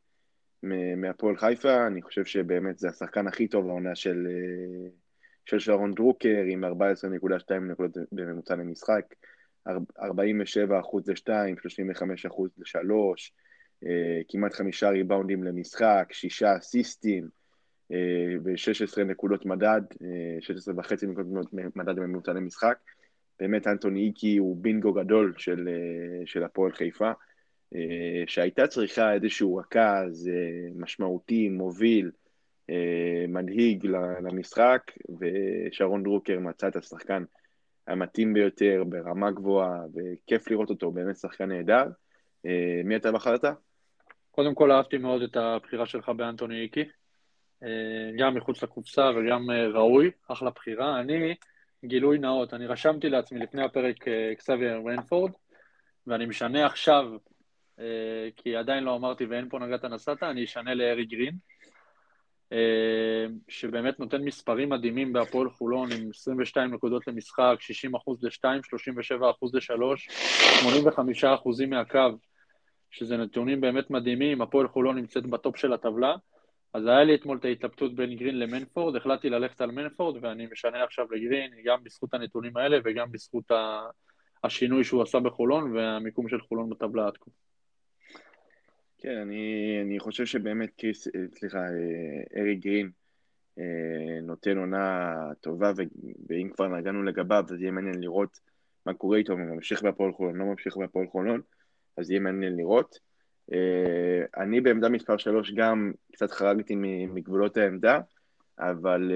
מהפועל חיפה, אני חושב שבאמת זה השחקן הכי טוב העונה של, אה, של שרון דרוקר, עם 14.2 נקודות בממוצע למשחק, 47 אחוז ל-2, 35 אחוז ל-3, כמעט חמישה ריבאונדים למשחק, שישה אסיסטים, אה, ו-16 נקודות מדד, 16 אה, וחצי נקודות מדד בממוצע למשחק. באמת אנטוני איקי הוא בינגו גדול של, אה, של הפועל חיפה, שהייתה צריכה איזשהו רכז משמעותי, מוביל, מדהיג למשחק, ושרון דרוקר מצא את השחקן המתאים ביותר, ברמה גבוהה, וכיף לראות אותו, באמת שחקן נהדר. מי אתה בחרת? קודם כל אהבתי מאוד את הבחירה שלך באנטוני איקי. אה, גם מחוץ לקופסה וגם אה, ראוי, אחלה בחירה. אני, גילוי נאות, אני רשמתי לעצמי לפני הפרק אקסביה רנפורד, ואני משנה עכשיו, אה, כי עדיין לא אמרתי ואין פה נגעת נסעת, אני אשנה לארי גרין, שבאמת נותן מספרים מדהימים בהפועל חולון עם 22 נקודות למשחק, 60 אחוז ל-2, 37 אחוז ל-3, 85 אחוזים מהקו, שזה נתונים באמת מדהימים, הפועל חולון נמצאת בטופ של הטבלה. אז היה לי אתמול את ההתלבטות בין גרין למנפורד, החלטתי ללכת על מנפורד ואני משנה עכשיו לגרין, גם בזכות הנתונים האלה וגם בזכות השינוי שהוא עשה בחולון והמיקום של חולון בטבלה עד כה. כן, אני, אני חושב שבאמת קריס, סליחה, אה, ארי גרין אה, נותן עונה טובה, ואם כבר נגענו לגביו, אז יהיה מעניין לראות מה קורה איתו, אם הוא ממשיך בהפועל חולון, לא ממשיך בהפועל חולון, אז יהיה מעניין לראות. אה, אני בעמדה מספר 3 גם קצת חרגתי מגבולות העמדה, אבל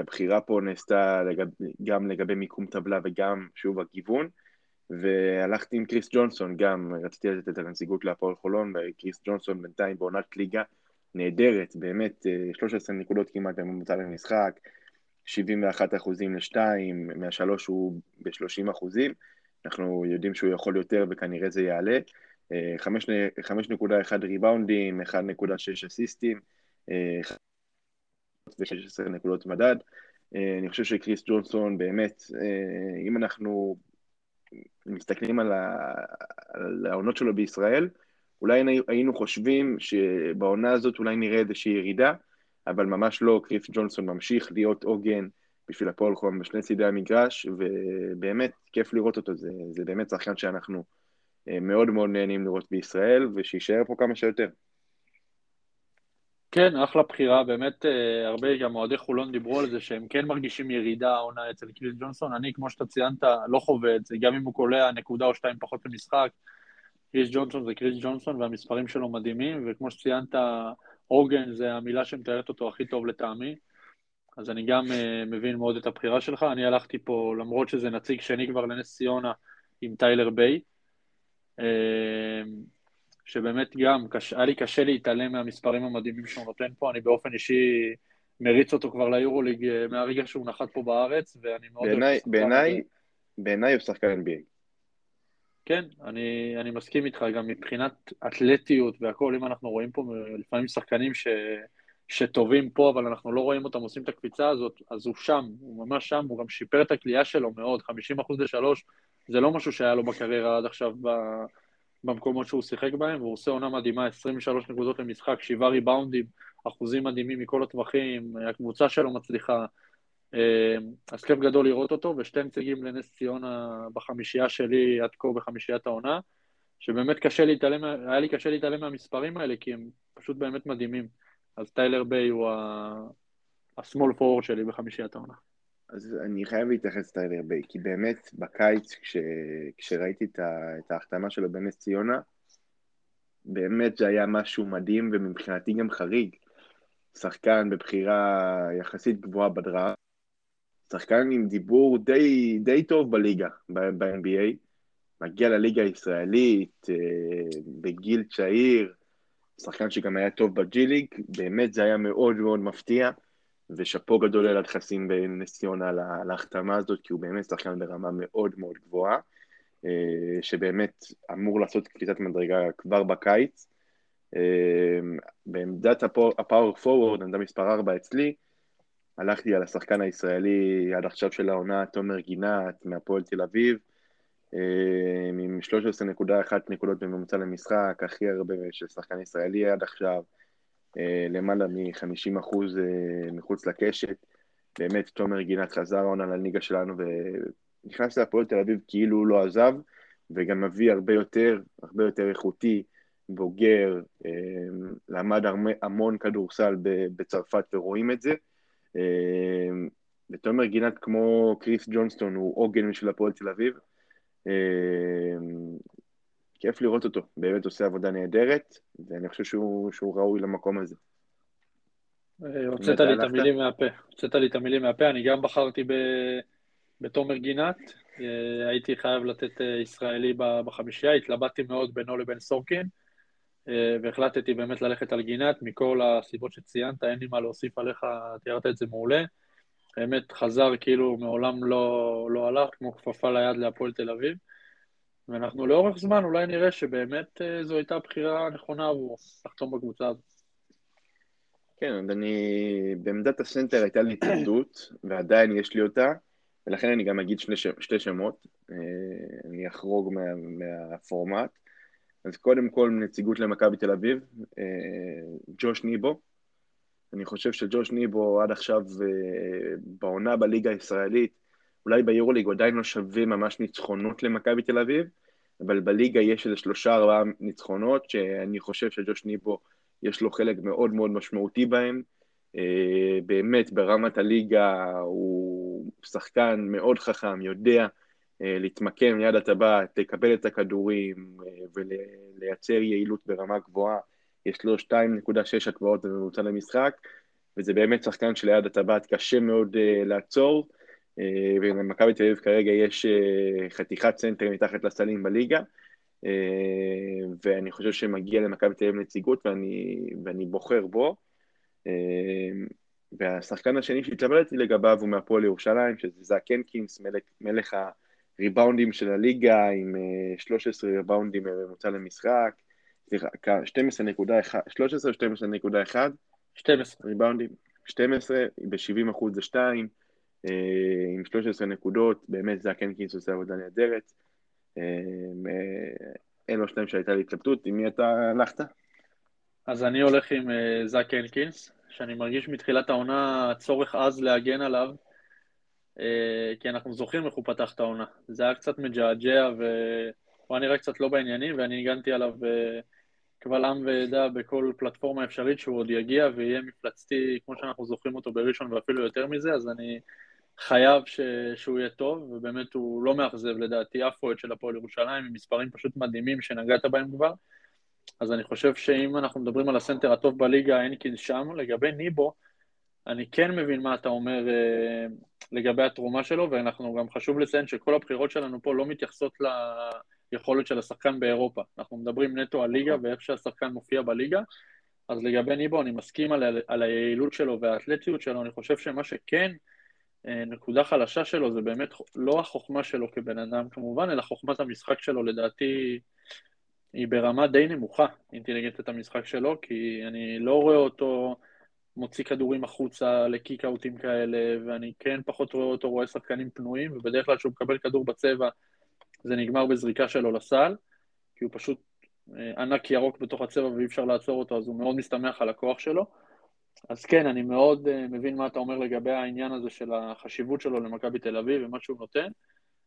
הבחירה פה נעשתה לגב, גם לגבי מיקום טבלה וגם, שוב, הגיוון, והלכתי עם קריס ג'ונסון גם, רציתי לתת את הנציגות להפועל חולון, וקריס ג'ונסון בינתיים בעונת ליגה נהדרת, באמת 13 אה, נקודות כמעט בממוצע למשחק, 71 אחוזים לשתיים, מהשלוש הוא ב-30 אחוזים, אנחנו יודעים שהוא יכול יותר וכנראה זה יעלה. 5.1 ריבאונדים, 1.6 אסיסטים, ו-16 נקודות מדד. אה, אני חושב שקריס ג'ונסון באמת, אה, אם אנחנו מסתכלים על, העונות שלו בישראל, אולי היינו חושבים שבעונה הזאת אולי נראה איזושהי ירידה, אבל ממש לא, קריס ג'ונסון ממשיך להיות עוגן בשביל הפועל חום בשני צידי המגרש, ובאמת כיף לראות אותו, זה, זה באמת שחקן שאנחנו אה, מאוד מאוד נהנים לראות בישראל, ושיישאר פה כמה שיותר. כן, אחלה בחירה, באמת אה, הרבה גם אוהדי חולון דיברו על זה שהם כן מרגישים ירידה העונה אצל קריס ג'ונסון, אני כמו שאתה ציינת לא חווה את זה, גם אם הוא קולע נקודה או שתיים פחות במשחק, קריס ג'ונסון זה קריס ג'ונסון והמספרים שלו מדהימים, וכמו שציינת, אורגן זה המילה שמתארת אותו הכי טוב לטעמי, אז אני גם uh, מבין מאוד את הבחירה שלך, אני הלכתי פה, למרות שזה נציג שני כבר לנס ציונה עם טיילר ביי, אמ, שבאמת גם. היה לי קשה להתעלם מהמספרים המדהימים שהוא נותן פה, אני באופן אישי מריץ אותו כבר ליורוליג אה, מהרגע שהוא נחת פה בארץ, ואני מאוד... בעיניי, בעיניי, בעיניי הוא שחקן NBA. כן, אני, אני מסכים איתך, גם מבחינת אתלטיות והכל, אם אנחנו רואים פה לפעמים שחקנים ש, שטובים פה, אבל אנחנו לא רואים אותם עושים את הקפיצה הזאת, אז הוא שם, הוא ממש שם, הוא גם שיפר את הכלייה שלו מאוד, 50% לשלוש, זה לא משהו שהיה לו בקריירה עד עכשיו במקומות שהוא שיחק בהם, והוא עושה עונה מדהימה, 23 נקודות למשחק, 7 ריבאונדים, אחוזים מדהימים מכל הטווחים, הקבוצה שלו מצליחה. אה, אז כיף גדול לראות אותו, ושתי נציגים לנס ציונה בחמישייה שלי עד כה בחמישיית העונה, שבאמת קשה להתעלם, היה לי קשה להתעלם מהמספרים האלה, כי הם פשוט באמת מדהימים. אז טיילר ביי הוא ה-small forward שלי בחמישיית העונה. אז אני חייב להתייחס לטיילר ביי, כי באמת בקיץ, כש, כשראיתי את, ה, את ההחתמה שלו בנס ציונה, באמת זה היה משהו מדהים ומבחינתי גם חריג. שחקן בבחירה יחסית גבוהה בדראפט, שחקן עם דיבור די, די טוב בליגה, ב-NBA, מגיע לליגה הישראלית אה, בגיל צעיר, שחקן שגם היה טוב בג'י ליג, באמת זה היה מאוד מאוד מפתיע. ושאפו גדול על הדחסים בנס ציונה על ההחתמה הזאת, כי הוא באמת שחקן ברמה מאוד מאוד גבוהה, אה, שבאמת אמור לעשות קליטת מדרגה כבר בקיץ. אה, בעמדת הפאור פורוורד, עמדה מספר 4 אצלי, הלכתי על השחקן הישראלי עד עכשיו של העונה, תומר גינת, מהפועל תל אביב, אה, עם 13.1 נקודות בממוצע למשחק, הכי הרבה של שחקן ישראלי עד עכשיו, למעלה מ-50 אחוז אה, מחוץ לקשת. באמת, תומר גינת חזר העונה לליגה שלנו ונכנס להפועל תל אביב כאילו הוא לא עזב, וגם מביא הרבה יותר, הרבה יותר איכותי, בוגר, למד המון כדורסל בצרפת ורואים את זה. ותומר גינת כמו קריס ג'ונסטון הוא עוגן בשביל הפועל תל אביב, כיף לראות אותו, באמת עושה עבודה נהדרת, ואני חושב שהוא, שהוא ראוי למקום הזה. אה, הוצאת לי את המילים מהפה, הוצאת לי את המילים מהפה, אני גם בחרתי ב... בתומר גינת, אה, הייתי חייב לתת אה, ישראלי בחמישייה, התלבטתי מאוד בינו לבין סורקין, והחלטתי באמת ללכת על גינת, מכל הסיבות שציינת, אין לי מה להוסיף עליך, תיארת את זה מעולה. באמת חזר כאילו מעולם לא, לא הלך, כמו כפפה ליד להפועל תל אביב. ואנחנו לאורך זמן אולי נראה שבאמת אה, זו הייתה בחירה נכונה עבורו, לחתום בקבוצה הזאת. כן, אני... בעמדת הסנטר הייתה לי התנגדות, ועדיין יש לי אותה, ולכן אני גם אגיד שני, ש... שתי שמות, אה, אני אחרוג מה... מהפורמט. אז קודם כל נציגות למכבי תל אביב, אה, ג'וש ניבו, אני חושב שג'וש ניבו עד עכשיו בעונה בליגה הישראלית, אולי ביורוליג עדיין לא שווה ממש ניצחונות למכבי תל אביב, אבל בליגה יש איזה שלושה ארבעה ניצחונות שאני חושב שג'וש ניבו יש לו חלק מאוד מאוד משמעותי בהם. אה, באמת ברמת הליגה הוא שחקן מאוד חכם, יודע אה, להתמקם ליד הטבעת, לקבל את הכדורים ולייצר יעילות ברמה גבוהה. יש לו 2.6 הטבעות בממוצע למשחק, וזה באמת שחקן שליד הטבעת קשה מאוד לעצור, ולמכבי תל אביב כרגע יש uh, חתיכת צנטר מתחת לסלים בליגה, uh, ואני חושב שמגיע למכבי תל אביב נציגות ואני, ואני בוחר בו. והשחקן השני שהתלבטתי לגביו הוא מהפועל ירושלים, שזה זאק הנקינס, מלך, מלך הריבאונדים של הליגה, עם 13 ריבאונדים בממוצע למשחק, סליחה, 12.1, 13 או 12.1? 12. ריבאונדים, 12, ב-70 אחוז זה 2, אה, עם 13 נקודות, באמת זאק הנקינס עושה עבודה נהדרת. אה, אלו השניים שהייתה לי התלבטות, עם מי אתה הלכת? אז אני הולך עם אה, זאק הנקינס, שאני מרגיש מתחילת העונה צורך עז להגן עליו, כי אנחנו זוכרים איך הוא פתח את העונה. זה היה קצת מג'עג'ע והוא היה נראה קצת לא בעניינים, ואני הגנתי עליו קבל עם ועדה בכל פלטפורמה אפשרית שהוא עוד יגיע ויהיה מפלצתי כמו שאנחנו זוכרים אותו בראשון ואפילו יותר מזה, אז אני חייב ש... שהוא יהיה טוב, ובאמת הוא לא מאכזב לדעתי אף אוהד של הפועל ירושלים, עם מספרים פשוט מדהימים שנגעת בהם כבר. אז אני חושב שאם אנחנו מדברים על הסנטר הטוב בליגה, הנקין שם. לגבי ניבו, אני כן מבין מה אתה אומר אה, לגבי התרומה שלו, ואנחנו גם חשוב לציין שכל הבחירות שלנו פה לא מתייחסות ל... לה... יכולת של השחקן באירופה. אנחנו מדברים נטו על ליגה ואיך שהשחקן מופיע בליגה, אז לגבי ניבו אני מסכים על, על היעילות שלו והאתלטיות שלו, אני חושב שמה שכן נקודה חלשה שלו זה באמת לא החוכמה שלו כבן אדם כמובן, אלא חוכמת המשחק שלו לדעתי היא ברמה די נמוכה, אינטליגנטית המשחק שלו, כי אני לא רואה אותו מוציא כדורים החוצה לקיקאוטים כאלה, ואני כן פחות רואה אותו רואה שחקנים פנויים, ובדרך כלל כשהוא מקבל כדור בצבע זה נגמר בזריקה שלו לסל, כי הוא פשוט אה, ענק ירוק בתוך הצבע ואי אפשר לעצור אותו, אז הוא מאוד מסתמך על הכוח שלו. אז כן, אני מאוד אה, מבין מה אתה אומר לגבי העניין הזה של החשיבות שלו למכבי תל אביב ומה שהוא נותן,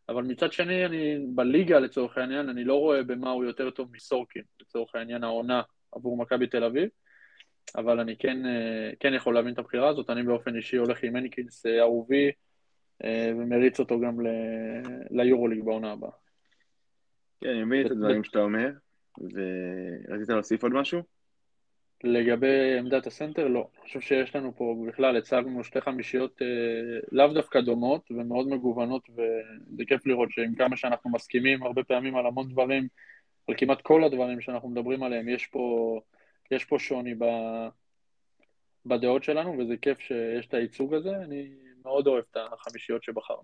אבל מצד שני, אני בליגה לצורך העניין, אני לא רואה במה הוא יותר טוב מסורקין, לצורך העניין העונה עבור מכבי תל אביב, אבל אני כן, אה, כן יכול להבין את הבחירה הזאת, אני באופן אישי הולך עם מניקינס אהובי, ומריץ אותו גם ליורוליג בעונה הבאה. כן, אני מבין את הדברים שאתה אומר, ורצית להוסיף עוד משהו? לגבי עמדת הסנטר, לא. אני חושב שיש לנו פה, בכלל הצגנו שתי חמישיות אה, לאו דווקא דומות ומאוד מגוונות, וזה כיף לראות שעם כמה שאנחנו מסכימים הרבה פעמים על המון דברים, על כמעט כל הדברים שאנחנו מדברים עליהם, יש פה, יש פה שוני ב, בדעות שלנו, וזה כיף שיש את הייצוג הזה. אני מאוד אוהב את החמישיות שבחרנו.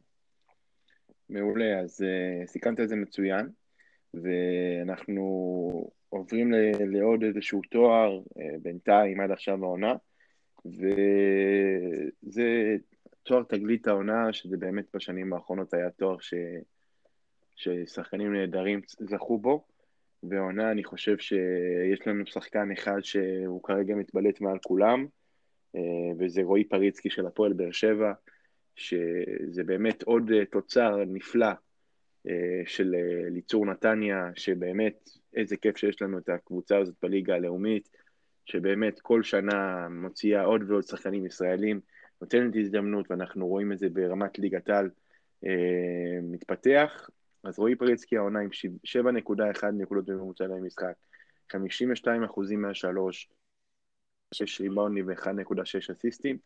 מעולה, אז uh, סיכמת את זה מצוין. ואנחנו עוברים לעוד איזשהו תואר אה, בינתיים עד עכשיו העונה, וזה תואר תגלית העונה, שזה באמת בשנים האחרונות היה תואר ש... ששחקנים נהדרים זכו בו, והעונה אני חושב שיש לנו שחקן אחד שהוא כרגע מתבלט מעל כולם, אה, וזה רועי פריצקי של הפועל באר שבע, שזה באמת עוד תוצר נפלא אה, של ליצור נתניה, שבאמת איזה כיף שיש לנו את הקבוצה הזאת בליגה הלאומית, שבאמת כל שנה מוציאה עוד ועוד שחקנים ישראלים, נותנת הזדמנות, ואנחנו רואים את זה ברמת ליגת על אה, מתפתח. אז רועי פריצקי העונה עם 7.1 נקודות בממוצע למשחק, 52 אחוזים מהשלוש, 6 ריבאונדים ו-1.6 אסיסטים.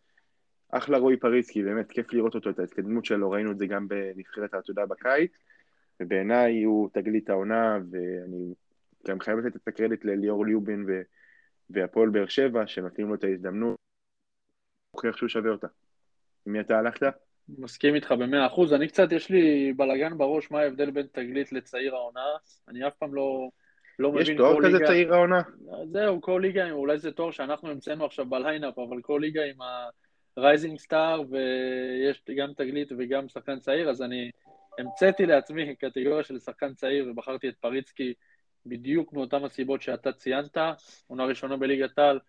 אחלה רועי פריצקי, באמת כיף לראות אותו, את ההתקדמות שלו, ראינו את זה גם בנבחרת העתודה בקיץ, ובעיניי הוא תגלית העונה, ואני גם חייב לתת את הקרדיט לליאור ליובין והפועל באר שבע, שנותנים לו את ההזדמנות, הוכיח שהוא שווה אותה. עם מי אתה הלכת? מסכים איתך במאה אחוז. אני קצת, יש לי בלאגן בראש מה ההבדל בין תגלית לצעיר העונה. אני אף פעם לא, לא מבין יש תואר כזה ליגה... צעיר העונה? זהו, כל ליגה, אולי זה תואר שאנחנו המצאנו עכשיו בליינאפ, אבל כל ליגה עם ה rising star, ויש גם תגלית וגם שחקן צעיר, אז אני המצאתי לעצמי קטגוריה של שחקן צעיר ובחרתי את פריצקי בדיוק מאותן הסיבות שאתה ציינת, עונה ראשונה בליגת העל,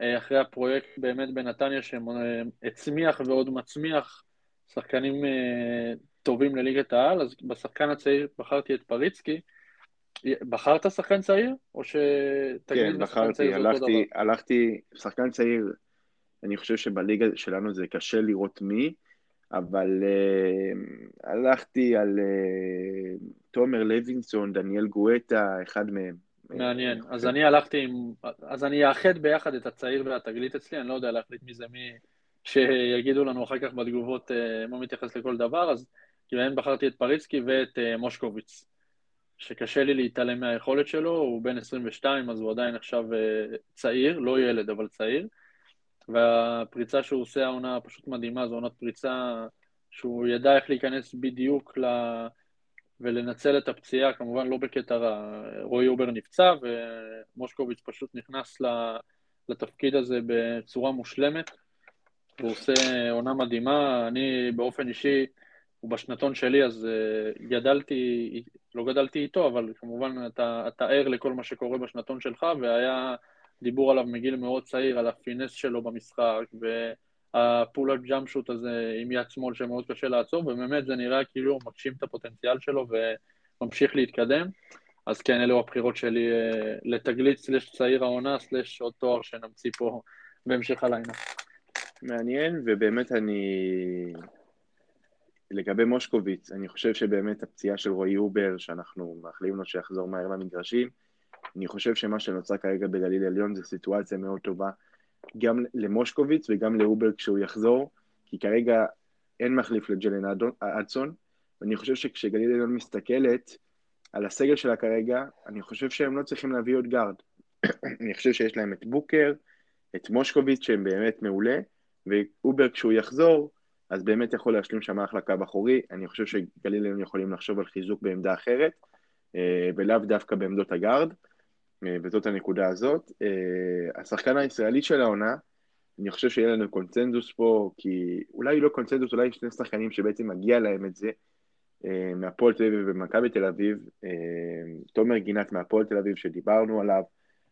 אה, אחרי הפרויקט באמת בנתניה שהצמיח ועוד מצמיח שחקנים אה, טובים לליגת העל, אז בשחקן הצעיר בחרתי את פריצקי. בחרת שחקן צעיר? או שתגיד כן, בחרתי, הלכתי, הלכתי, שחקן צעיר, אני חושב שבליגה שלנו זה קשה לראות מי, אבל uh, הלכתי על uh, תומר לוינסון, דניאל גואטה, אחד מהם. מעניין. אז אני הלכתי עם... אז אני אאחד ביחד את הצעיר והתגלית אצלי, אני לא יודע להחליט מי זה מי שיגידו לנו אחר כך בתגובות uh, מה מתייחס לכל דבר, אז כאילו בחרתי את פריצקי ואת uh, מושקוביץ, שקשה לי להתעלם מהיכולת שלו, הוא בן 22, אז הוא עדיין עכשיו uh, צעיר, לא ילד, אבל צעיר. והפריצה שהוא עושה העונה פשוט מדהימה, זו עונת פריצה שהוא ידע איך להיכנס בדיוק ל... ולנצל את הפציעה, כמובן לא בקטע רע. רועי אובר נפצע ומושקוביץ פשוט נכנס לתפקיד הזה בצורה מושלמת. הוא עושה עונה מדהימה, אני באופן אישי, הוא בשנתון שלי, אז אה, גדלתי, לא גדלתי איתו, אבל כמובן אתה, אתה ער לכל מה שקורה בשנתון שלך, והיה דיבור עליו מגיל מאוד צעיר, על ה finesse שלו במשחק, וה pull-up jump shot הזה עם יד שמאל שמאוד קשה לעצור, ובאמת זה נראה כאילו הוא מגשים את הפוטנציאל שלו וממשיך להתקדם. אז כן, אלו הבחירות שלי אה, לתגלית slash צעיר העונה, slash עוד תואר שנמציא פה בהמשך הלילה. מעניין, ובאמת אני... לגבי מושקוביץ, אני חושב שבאמת הפציעה של רועי אובר, שאנחנו מאחלים לו שיחזור מהר למגרשים, אני חושב שמה שנוצר כרגע בגליל עליון זה סיטואציה מאוד טובה גם למושקוביץ וגם לאובר כשהוא יחזור, כי כרגע אין מחליף לג'יילן הדסון, ואני חושב שכשגליל עליון מסתכלת על הסגל שלה כרגע, אני חושב שהם לא צריכים להביא עוד גארד. [CLEARS THROAT] אני חושב שיש להם את בוקר, את מושקוביץ שהם באמת מעולה, ואובר כשהוא יחזור, אז באמת יכול להשלים שם אחלה קו אחורי. אני חושב שגליל עליון יכולים לחשוב על חיזוק בעמדה אחרת, אה, ולאו דווקא בעמדות הגארד. אה, וזאת הנקודה הזאת. אה, השחקן הישראלי של העונה, אני חושב שיהיה לנו קונצנזוס פה, כי אולי לא קונצנזוס, אולי שני שחקנים שבעצם מגיע להם את זה, אה, מהפועל תל אביב ומכבי תל אביב, תומר גינת מהפועל תל אביב שדיברנו עליו,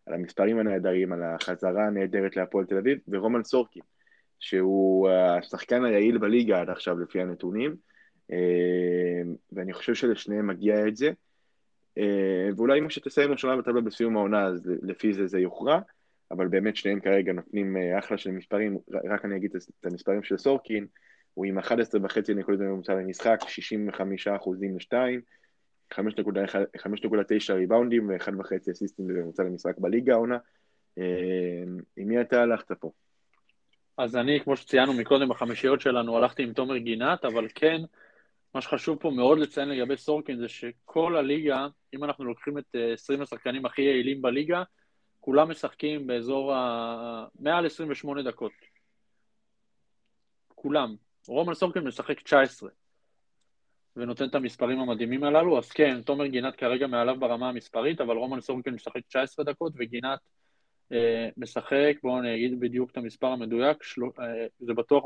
על המספרים הנהדרים, על החזרה הנהדרת להפועל תל אביב, ורומן סורקין, שהוא השחקן היעיל בליגה עד עכשיו לפי הנתונים, ואני חושב שלשניהם מגיע את זה. אה, ואולי אם שתסיים ראשונה בטבלה בסיום העונה, אז לפי זה זה יוכרע, אבל באמת שניהם כרגע נותנים אה, אחלה של מספרים, רק אני אגיד את המספרים של סורקין, הוא עם 11 וחצי נקודות בממוצע למשחק, 65 אחוזים לשתיים, 5.9 ריבאונדים ו-1.5 אסיסטים בממוצע למשחק בליגה העונה. אה, עם מי אתה הלכת פה? אז אני, כמו שציינו מקודם בחמישיות שלנו, הלכתי עם תומר גינת, אבל כן, מה שחשוב פה מאוד לציין לגבי סורקין זה שכל הליגה, אם אנחנו לוקחים את 20 אה, השחקנים הכי יעילים בליגה, כולם משחקים באזור ה... מעל 28 דקות. כולם. רומן סורקין משחק 19 ונותן את המספרים המדהימים הללו, אז כן, תומר גינת כרגע מעליו ברמה המספרית, אבל רומן סורקין משחק 19 דקות וגינת משחק, בואו אני אגיד בדיוק את המספר המדויק, של... זה בטוח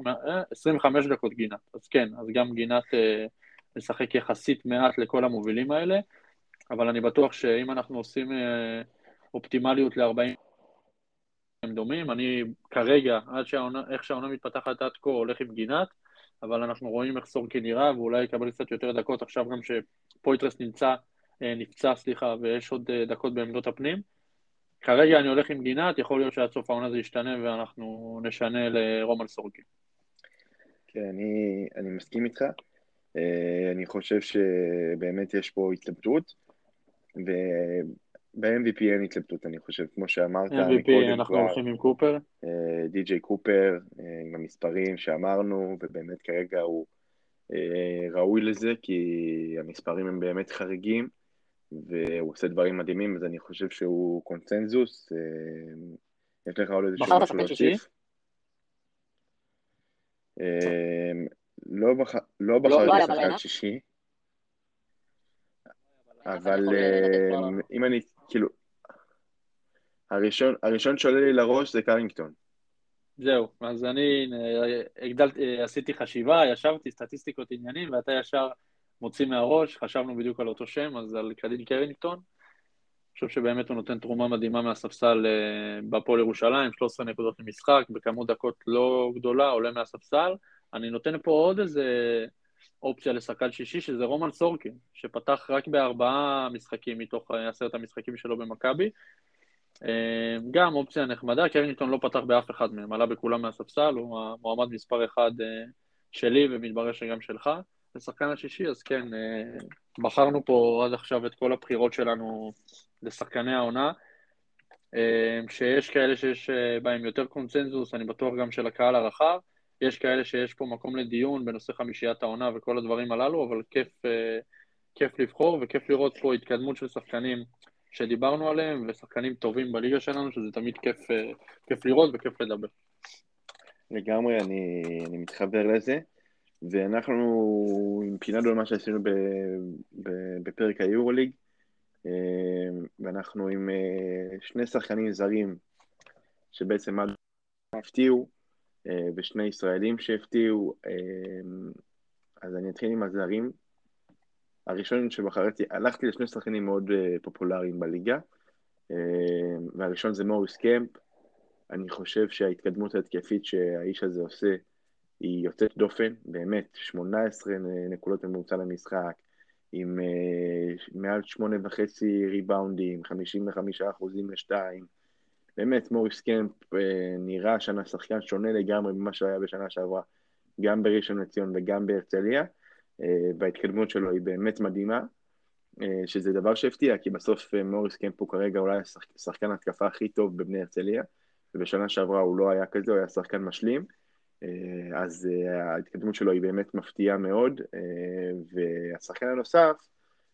25 דקות גינת. אז כן, אז גם גינת משחק יחסית מעט לכל המובילים האלה, אבל אני בטוח שאם אנחנו עושים אופטימליות ל-40 הם דומים, אני כרגע, עד שהעונה, איך שהעונה מתפתחת עד כה, הולך עם גינת, אבל אנחנו רואים איך סורקי נראה, ואולי יקבל קצת יותר דקות עכשיו גם שפויטרס נמצא, אה, נפצע, סליחה, ויש עוד אה, דקות בעמדות הפנים. כרגע אני הולך עם גינת, יכול להיות שעד סוף העונה זה ישתנה ואנחנו נשנה לרומן סורקי. כן, אני, אני מסכים איתך. אה, אני חושב שבאמת יש פה התלבטות, ב-MVP אין התלבטות, אני חושב, כמו שאמרת. MVP אנחנו הולכים עם קופר. די.ג'יי קופר, עם המספרים שאמרנו, ובאמת כרגע הוא אה, ראוי לזה, כי המספרים הם באמת חריגים, והוא עושה דברים מדהימים, אז אני חושב שהוא קונצנזוס. אה, יש לך עוד איזשהו משהו להוסיף? אה, לא, לא בחרתי שחקן שישי. אבל אם אני כאילו, הראשון, הראשון שעולה לי לראש זה קרינגטון. זהו, אז אני הגדלתי, עשיתי חשיבה, ישבתי, סטטיסטיקות עניינים, ואתה ישר מוציא מהראש, חשבנו בדיוק על אותו שם, אז על קרדין קרינגטון. אני חושב שבאמת הוא נותן תרומה מדהימה מהספסל אה, בהפועל ירושלים, 13 נקודות למשחק, בכמות דקות לא גדולה, עולה מהספסל. אני נותן פה עוד איזה אופציה לשחקן שישי, שזה רומן סורקין, שפתח רק בארבעה משחקים מתוך עשרת המשחקים שלו במכבי. אה, גם אופציה נחמדה, קרינגטון לא פתח באף אחד מהם, עלה בכולם מהספסל, הוא המועמד מספר אחד אה, שלי, ומתברר שגם שלך. לשחקן השישי, אז כן, אה, בחרנו פה עד עכשיו את כל הבחירות שלנו לשחקני העונה. שיש כאלה שיש בהם יותר קונצנזוס, אני בטוח גם של הקהל הרחב. יש כאלה שיש פה מקום לדיון בנושא חמישיית העונה וכל הדברים הללו, אבל כיף, אה, כיף לבחור וכיף לראות פה התקדמות של שחקנים שדיברנו עליהם, ושחקנים טובים בליגה שלנו, שזה תמיד כיף, אה, כיף לראות וכיף לדבר. לגמרי, אני, אני מתחבר לזה, ואנחנו, עם פינה גדולה שעשינו ב, ב, בפרק היורוליג, אה, ואנחנו עם שני שחקנים זרים שבעצם הפתיעו, אה, ושני ישראלים שהפתיעו, אה, אז אני אתחיל עם הזרים. הראשון שבחרתי, הלכתי לשני שחקנים מאוד אה, פופולריים בליגה, והראשון זה מוריס קמפ. אני חושב שההתקדמות ההתקפית שהאיש הזה עושה היא יוצאת דופן, באמת, 18 נקודות ממוצע למשחק, עם מעל שמונה וחצי ריבאונדים, 55 אחוזים לשתיים, באמת, מוריס קמפ אה, נראה השנה שחקן שונה לגמרי ממה שהיה בשנה שעברה, גם בראשון לציון וגם בהרצליה, אה, וההתקדמות שלו היא באמת מדהימה, אה, שזה דבר שהפתיע, כי בסוף מוריס קמפ הוא כרגע אולי השחקן ההתקפה הכי טוב בבני הרצליה, ובשנה שעברה הוא לא היה כזה, הוא היה שחקן משלים, אז ההתקדמות שלו היא באמת מפתיעה מאוד, והשחקן הנוסף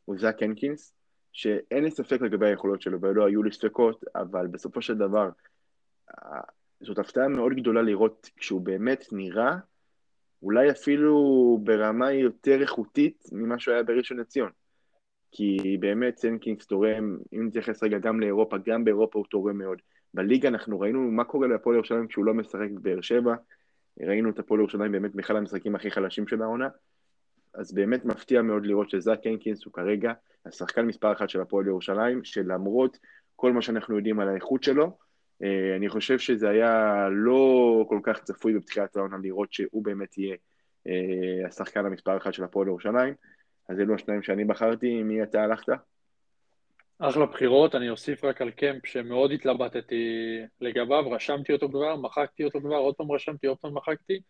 הוא זאק הנקינס, שאין לי ספק לגבי היכולות שלו, ולא היו לי ספקות, אבל בסופו של דבר, זאת הפתעה מאוד גדולה לראות כשהוא באמת נראה, אולי אפילו ברמה יותר איכותית ממה שהוא היה בראשון לציון. כי באמת זאק הנקינס תורם, אם נתייחס רגע גם לאירופה, גם באירופה הוא תורם מאוד. בליגה אנחנו ראינו מה קורה להפועל ירושלים כשהוא לא משחק בבאר שבע, ראינו את הפועל ירושלים באמת מאחד המשחקים הכי חלשים של העונה, אז באמת מפתיע מאוד לראות שזאק הנקינס הוא כרגע השחקן מספר אחת של הפועל ירושלים, שלמרות כל מה שאנחנו יודעים על האיכות שלו, אה, אני חושב שזה היה לא כל כך צפוי בפתיחת העונה לראות שהוא באמת יהיה אה, השחקן המספר אחת של הפועל ירושלים. אז אלו השניים שאני בחרתי, מי אתה הלכת? אחלה בחירות, אני אוסיף רק על קמפ שמאוד התלבטתי לגביו, רשמתי אותו כבר, מחקתי אותו כבר, עוד פעם רשמתי, עוד פעם מחקתי.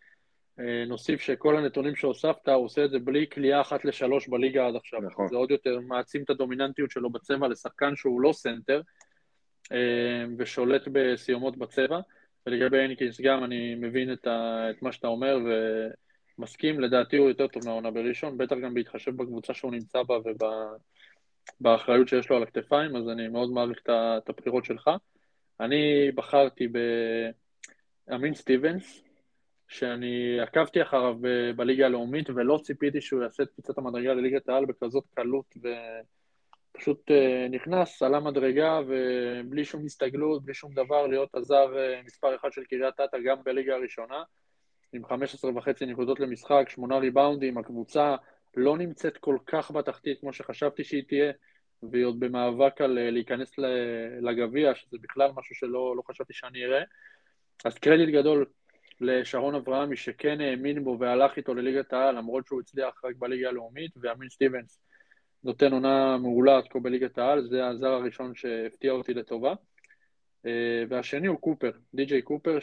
אה, נוסיף שכל הנתונים שהוספת, הוא עושה את זה בלי קליעה אחת לשלוש בליגה עד עכשיו. נכון. זה עוד יותר מעצים את הדומיננטיות שלו בצבע לשחקן שהוא לא סנטר, אה, ושולט בסיומות בצבע. ולגבי הניקינס גם, אני מבין את, ה, את מה שאתה אומר ומסכים, לדעתי הוא יותר טוב מהעונה בראשון, בטח גם בהתחשב בקבוצה שהוא נמצא בה ובאחריות שיש לו על הכתפיים, אז אני מאוד מעריך את הבחירות שלך. אני בחרתי באמין סטיבנס, שאני עקבתי אחריו בליגה הלאומית ולא ציפיתי שהוא יעשה את קפיצת המדרגה לליגת העל בכזאת קלות ו... פשוט אה, נכנס, עלה מדרגה ובלי שום הסתגלות, בלי שום דבר, להיות הזר אה, מספר אחד של קריית אתא גם בליגה הראשונה, עם 15 וחצי נקודות למשחק, שמונה ריבאונדים, הקבוצה לא נמצאת כל כך בתחתית כמו שחשבתי שהיא תהיה, והיא עוד במאבק על אה, להיכנס לגביע, שזה בכלל משהו שלא לא חשבתי שאני אראה. אז קרדיט גדול לשרון אברהמי, שכן האמין בו והלך איתו לליגת העל, למרות שהוא הצליח רק בליגה הלאומית, ואמין סטיבנס נותן עונה מעולה עד כה בליגת העל, זה הזר הראשון שהפתיע אותי לטובה. אה, והשני הוא קופר, די.ג'יי קופר,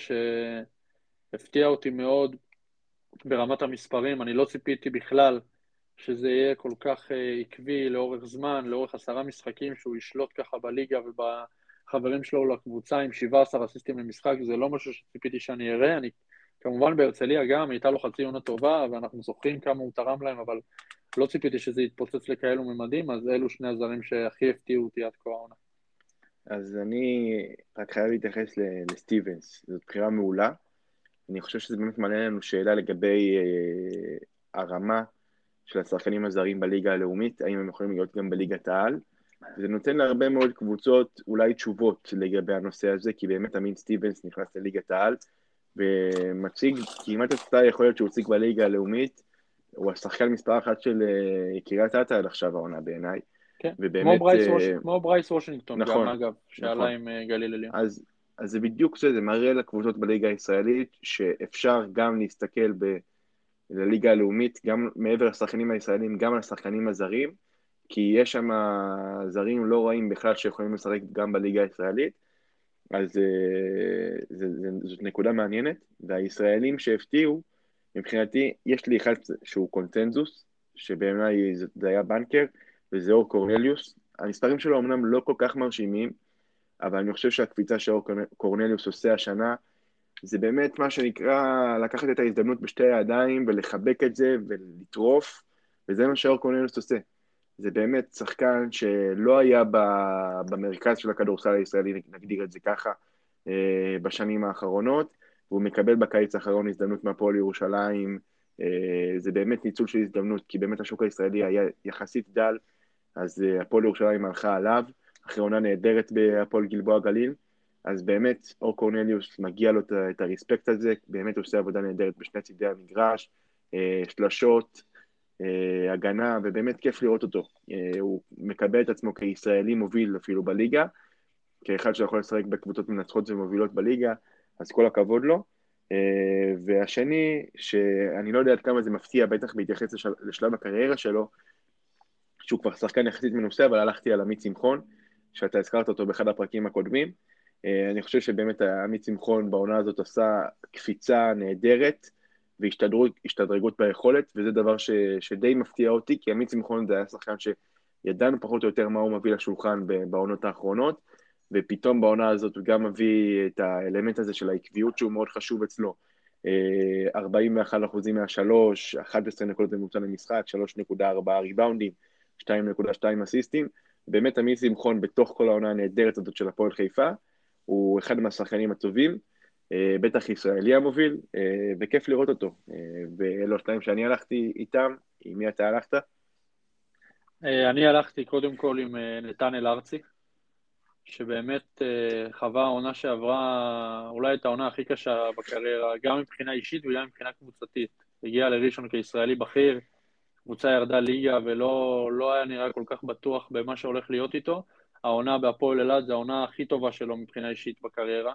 שהפתיע אותי מאוד ברמת המספרים, אני לא ציפיתי בכלל שזה יהיה כל כך אה, עקבי לאורך זמן, לאורך עשרה משחקים, שהוא ישלוט ככה בליגה ובחברים שלו לקבוצה עם 17 אסיסטים למשחק, זה לא משהו שציפיתי שאני אראה. אני כמובן בהרצליה גם, הייתה לו חצי עונה טובה, ואנחנו זוכרים כמה הוא תרם להם, אבל לא ציפיתי שזה יתפוצץ לכאלו ממדים, אז אלו שני הזרים שהכי הפתיעו אותי עד כה העונה. אז אני רק חייב להתייחס לסטיבנס, זאת בחירה מעולה. אני חושב שזה באמת מעלה לנו שאלה לגבי אה, הרמה של השחקנים הזרים בליגה הלאומית, האם הם יכולים להיות גם בליגת העל. זה נותן להרבה מאוד קבוצות אולי תשובות לגבי הנושא הזה, כי באמת אמין סטיבנס נכנס לליגת העל, ומציג כמעט את אותה יכולת שהוא הציג בליגה הלאומית, הוא השחקן מספר אחת של אה, קריית אתא עד עכשיו העונה בעיניי. כן, ובאמת, כמו, ברייס, uh, ווש... כמו ברייס וושינגטון נכון, גם, אגב, שעלה נכון. עם uh, גליל עליון. אז, אז זה בדיוק זה, זה מראה לקבוצות בליגה הישראלית שאפשר גם להסתכל ב... לליגה הלאומית, גם מעבר לשחקנים הישראלים, גם על השחקנים הזרים, כי יש שם זרים לא רעים בכלל שיכולים לשחק גם בליגה הישראלית, אז זה, זה, זה, זאת נקודה מעניינת, והישראלים שהפתיעו, מבחינתי, יש לי אחד שהוא קונצנזוס, שבעיניי זה היה בנקר, וזה אור קורנליוס. המספרים שלו אמנם לא כל כך מרשימים, אבל אני חושב שהקפיצה שאור קורנליוס עושה השנה, זה באמת מה שנקרא לקחת את ההזדמנות בשתי הידיים ולחבק את זה ולטרוף, וזה מה שאור קורנליוס עושה. זה באמת שחקן שלא היה במרכז של הכדורסל הישראלי, נגדיר את זה ככה, אה, בשנים האחרונות, והוא מקבל בקיץ האחרון הזדמנות מהפועל ירושלים, אה, זה באמת ניצול של הזדמנות, כי באמת השוק הישראלי היה יחסית דל, אז אה, הפועל ירושלים הלכה עליו, אחרי עונה נהדרת בהפועל גלבוע גליל, אז באמת אור קורנליוס מגיע לו את הרספקט הזה, באמת עושה עבודה נהדרת בשני צידי המגרש, אה, שלשות, הגנה, ובאמת כיף לראות אותו. הוא מקבל את עצמו כישראלי מוביל אפילו בליגה, כאחד שיכול לשחק בקבוצות מנצחות ומובילות בליגה, אז כל הכבוד לו. אה, והשני, שאני לא יודע עד כמה זה מפתיע, בטח בהתייחס לשל, לשלב הקריירה שלו, שהוא כבר שחקן יחסית מנוסה, אבל הלכתי על עמית שמחון, שאתה הזכרת אותו באחד הפרקים הקודמים. אה, אני חושב שבאמת עמית שמחון בעונה הזאת עשה קפיצה נהדרת והשתדרגות ביכולת, וזה דבר ש, שדי מפתיע אותי, כי עמית שמחון זה היה שחקן שידענו פחות או יותר מה הוא מביא לשולחן בעונות האחרונות, ופתאום בעונה הזאת הוא גם מביא את האלמנט הזה של העקביות שהוא מאוד חשוב אצלו. 41 אה, אחוזים מהשלוש, 11 נקודות בממוצע למשחק, 3.4 ריבאונדים, 2.2 אסיסטים. באמת עמית שמחון בתוך כל העונה הנהדרת הזאת של הפועל חיפה, הוא אחד מהשחקנים הטובים, אה, בטח ישראלי המוביל, אה, וכיף לראות אותו. ואלו השניים שאני הלכתי איתם, עם מי אתה הלכת? אני הלכתי קודם כל עם נתנאל ארצי, שבאמת אה, חווה העונה שעברה אולי את העונה הכי קשה בקריירה, גם מבחינה אישית וגם מבחינה קבוצתית. הגיע לראשון כישראלי בכיר, קבוצה ירדה ליגה ולא לא היה נראה כל כך בטוח במה שהולך להיות איתו. העונה בהפועל אילת זו העונה הכי טובה שלו מבחינה אישית בקריירה.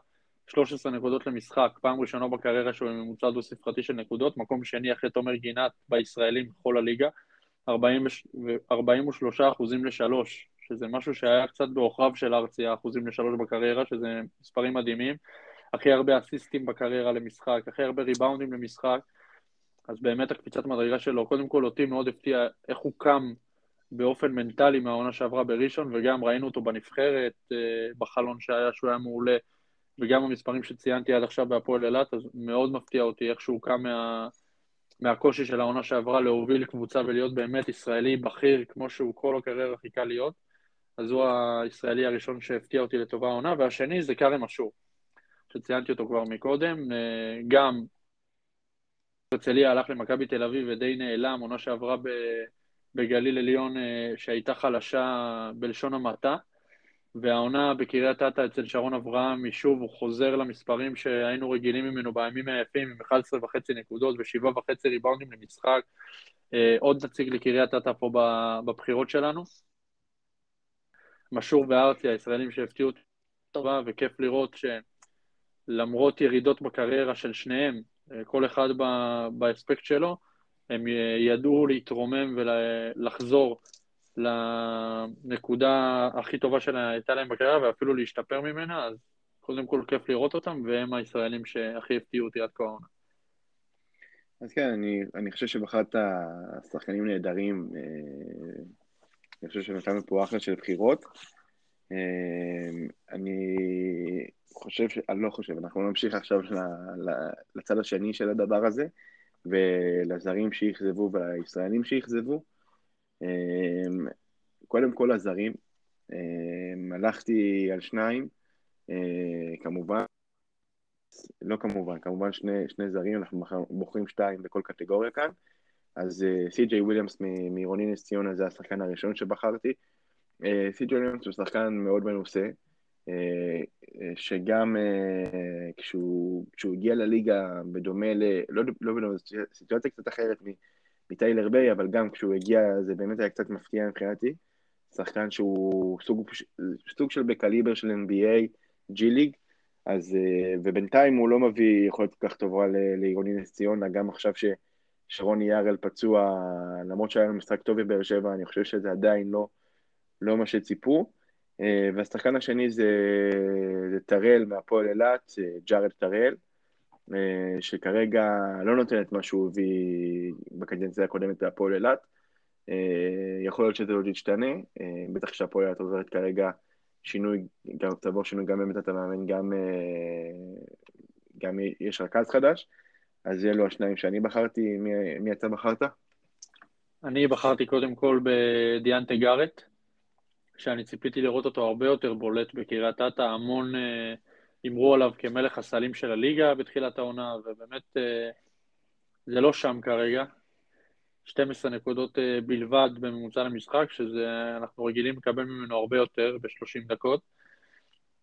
13 נקודות למשחק, פעם ראשונה בקריירה שהוא ממוצע דו-ספרתי של נקודות, מקום שני אחרי תומר גינת בישראלים בכל הליגה, 43 אחוזים לשלוש, שזה משהו שהיה קצת בעוכריו של ארצי, האחוזים לשלוש בקריירה, שזה מספרים מדהימים. הכי הרבה אסיסטים בקריירה למשחק, הכי הרבה ריבאונדים למשחק, אז באמת הקפיצת מדרגה שלו, קודם כל אותי מאוד הפתיע איך הוא קם באופן מנטלי מהעונה שעברה בראשון, וגם ראינו אותו בנבחרת, אה, בחלון שהיה, שהוא היה מעולה, וגם המספרים שציינתי עד עכשיו בהפועל אילת, אז מאוד מפתיע אותי איך שהוא קם מה... מהקושי של העונה שעברה להוביל קבוצה ולהיות באמת ישראלי בכיר, כמו שהוא כל הקריירה חיכה להיות. אז הוא הישראלי הראשון שהפתיע אותי לטובה העונה, והשני זה כרם אשור, שציינתי אותו כבר מקודם, אה, גם הרצליה הלך למכבי תל אביב ודי נעלם, עונה שעברה בגליל עליון שהייתה חלשה בלשון המעטה, והעונה בקריית אתא אצל שרון אברהם, שוב הוא חוזר למספרים שהיינו רגילים ממנו בימים היפים, עם 11 וחצי נקודות ושבעה וחצי ריבאונדים למשחק. עוד נציג לקריית אתא פה בבחירות שלנו. משור וארצי, הישראלים שהפתיעו אותי טובה, וכיף לראות שלמרות ירידות בקריירה של שניהם, כל אחד באספקט שלו, הם ידעו להתרומם ולחזור לנקודה הכי טובה שהייתה להם בקריירה ואפילו להשתפר ממנה, אז קודם כל כיף לראות אותם, והם הישראלים שהכי הפתיעו אותי עד כה. אז כן, אני, אני חושב שבחרת שחקנים נהדרים, אה, אני חושב שנתנו פה אחלה של בחירות. אה, אני חושב. אני לא חושב, אנחנו נמשיך עכשיו לצד השני של הדבר הזה, ולזרים שאכזבו ולישראלים שאכזבו. אמ, קודם כל הזרים, אמ, הלכתי על שניים, אה, כמובן, לא כמובן, כמובן שני, שני זרים, אנחנו בוחרים שתיים בכל קטגוריה כאן. אז אה, סי.ג'יי וויליאמס מעירוני נס ציונה זה השחקן הראשון שבחרתי. אה, סי.ג'יי וויליאמס הוא שחקן מאוד מנוסה, שגם כשהוא, כשהוא הגיע לליגה בדומה ל... לא, לא בדומה, זו סיטואציה קצת אחרת מטיילר ביי, אבל גם כשהוא הגיע זה באמת היה קצת מפתיע מבחינתי. שחקן שהוא סוג, סוג של בקליבר של NBA, ג'י ליג, אז, אה, ובינתיים הוא לא מביא יכולת כל כך טובה לעירוני נס ציונה, גם עכשיו ששרוני יארל פצוע, למרות שהיה לו משחק טוב בבאר שבע, אני חושב שזה עדיין לא, לא מה שציפו. אה, והשחקן השני זה, זה טרל מהפועל אילת, אה, ג'ארד טרל. אה, שכרגע לא נותן את מה שהוא הביא בקדנציה הקודמת בהפועל אילת. יכול להיות שזה עוד ישתנה, בטח שהפועל אילת עוברת כרגע שינוי, גם תעבור שינוי גם בעמדת המאמן, גם, גם יש רכז חדש, אז אלו השניים שאני בחרתי, מי, מי אתה בחרת? אני בחרתי קודם כל בדיאנטה גארט, שאני ציפיתי לראות אותו הרבה יותר בולט בקריית אתא, המון... הימרו עליו כמלך הסלים של הליגה בתחילת העונה, ובאמת אה, זה לא שם כרגע. 12 נקודות אה, בלבד בממוצע למשחק, שזה, אנחנו רגילים לקבל ממנו הרבה יותר ב-30 דקות.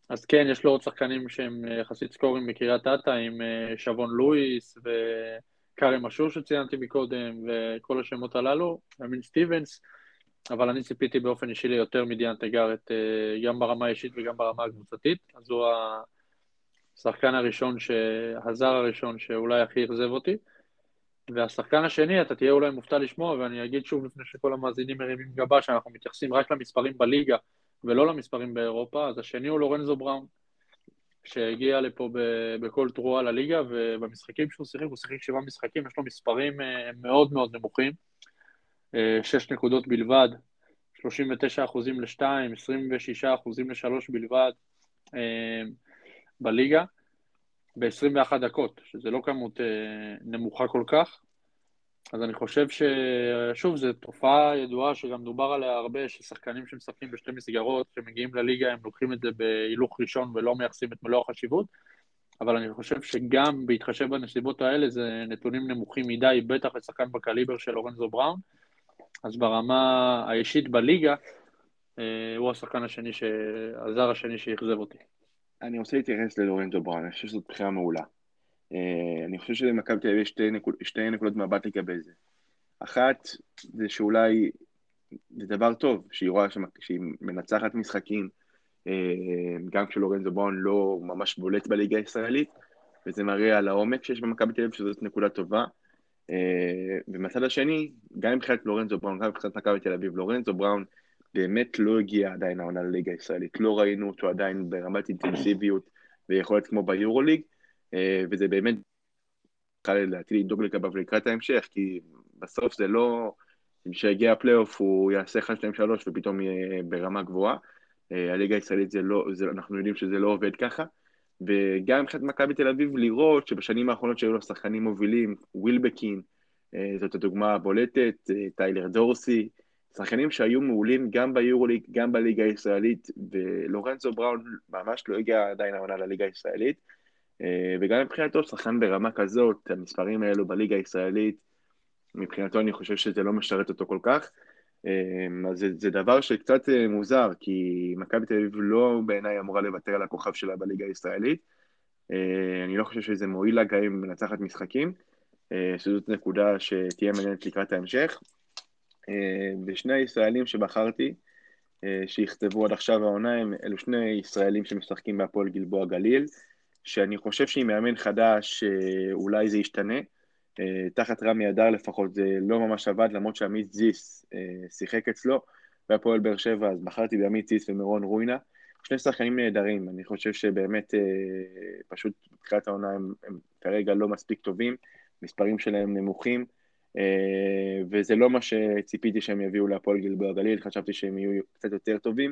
אז כן, יש לו עוד שחקנים שהם אה, יחסית סקורים בקריית אתא, עם שבון לואיס וקארי משור שציינתי מקודם, וכל השמות הללו, אמין סטיבנס, אבל אני ציפיתי באופן אישי ליותר מדיאנטה גארט, גם ברמה האישית וגם ברמה הקבוצתית, אז הוא השחקן הראשון, הזר הראשון שאולי הכי אכזב אותי. והשחקן השני, אתה תהיה אולי מופתע לשמוע, ואני אגיד שוב לפני שכל המאזינים מרימים גבה, שאנחנו מתייחסים רק למספרים בליגה ולא למספרים באירופה, אז השני הוא לורנזו בראון, שהגיע לפה בכל תרועה לליגה, ובמשחקים שהוא שיחק, הוא שיחק שבעה משחקים, יש לו מספרים אה, מאוד מאוד נמוכים, אה, שש נקודות בלבד, 39 אחוזים לשתיים, 26 אחוזים לשלוש בלבד. אה, בליגה ב-21 דקות, שזה לא כמות אה, נמוכה כל כך. אז אני חושב ששוב, זו תופעה ידועה שגם דובר עליה הרבה, ששחקנים שמשחקים בשתי מסגרות, שמגיעים לליגה, הם לוקחים את זה בהילוך ראשון ולא מייחסים את מלוא החשיבות, אבל אני חושב שגם בהתחשב בנסיבות האלה, זה נתונים נמוכים מדי, בטח לשחקן בקליבר של לורנזו בראון, אז ברמה האישית בליגה, אה, הוא השחקן השני, הזר השני שאכזב אותי. אני רוצה להתייחס ללורנטו בראון, אני חושב שזאת בחירה מעולה. אה, אני חושב שלמכבי תל אביב יש שתי, שתי נקודות מבט לגבי זה. אחת, זה שאולי זה דבר טוב שהיא רואה שמה, שהיא מנצחת משחקים, אה, גם כשלורנזו בראון לא ממש בולט בליגה הישראלית, וזה מראה על העומק שיש במכבי תל אביב, שזאת נקודה טובה. אה, ומהצד השני, גם מבחינת לורנזו בראון, גם מבחינת מכבי תל אביב, לורנזו בראון באמת לא הגיע עדיין העונה לליגה הישראלית, לא ראינו אותו עדיין ברמת אינטנסיביות ויכולת כמו ביורוליג, אה, וזה באמת לדעתי לדאוג לגביו לקראת ההמשך, כי בסוף זה לא, כשיגיע הפלייאוף הוא יעשה 1, 2, 3 ופתאום יהיה ברמה גבוהה. אה, הליגה הישראלית זה לא, זה, אנחנו יודעים שזה לא עובד ככה, וגם מבחינת מכבי תל אביב לראות שבשנים האחרונות שהיו לו שחקנים מובילים, ווילבקין, אה, זאת הדוגמה הבולטת, טיילר דורסי, שחקנים שהיו מעולים גם ביורוליג, גם בליגה הישראלית, ולורנזו בראון ממש לא הגיע עדיין העונה לליגה הישראלית, אה, וגם מבחינתו שחקן ברמה כזאת, המספרים האלו בליגה הישראלית, מבחינתו אני חושב שזה לא משרת אותו כל כך, אז זה, זה דבר שקצת מוזר, כי מכבי תל אביב לא בעיניי אמורה לוותר על הכוכב שלה בליגה הישראלית. אני לא חושב שזה מועיל לה גם אם מנצחת משחקים, שזאת נקודה שתהיה מעניינת לקראת ההמשך. ושני הישראלים שבחרתי, שיכתבו עד עכשיו העונה, הם אלו שני ישראלים שמשחקים בהפועל גלבוע גליל, שאני חושב שעם מאמן חדש אולי זה ישתנה. תחת רמי אדר לפחות זה לא ממש עבד, למרות שעמית זיס שיחק אצלו, בהפועל באר שבע, אז בחרתי בעמית זיס ומירון רוינה. שני שחקנים נהדרים, אני חושב שבאמת פשוט בתחילת העונה הם, הם כרגע לא מספיק טובים, מספרים שלהם נמוכים. אה, וזה לא מה שציפיתי שהם יביאו להפועל גלבוע גליל, חשבתי שהם יהיו קצת יותר טובים,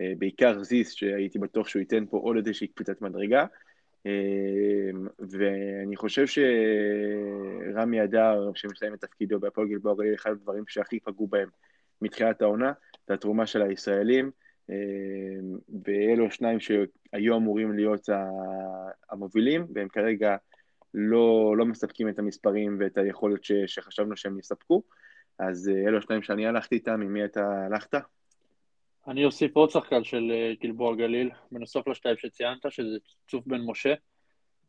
אה, בעיקר זיס, שהייתי בטוח שהוא ייתן פה עוד איזושהי קפיצת מדרגה, אה, ואני חושב שרמי אדר, שמסיים את תפקידו בהפועל גלבוע גליל, אחד הדברים שהכי פגעו בהם מתחילת העונה, זה התרומה של הישראלים, ואלו שניים שהיו אמורים להיות המובילים, והם כרגע לא, לא מספקים את המספרים ואת היכולת ש, שחשבנו שהם יספקו. אז אה, אלו השניים שאני הלכתי איתם, עם מי אתה הלכת? אני אוסיף עוד שחקן של אה, גלבוע גליל, בנוסף לשתיים שציינת, שזה צוף בן משה,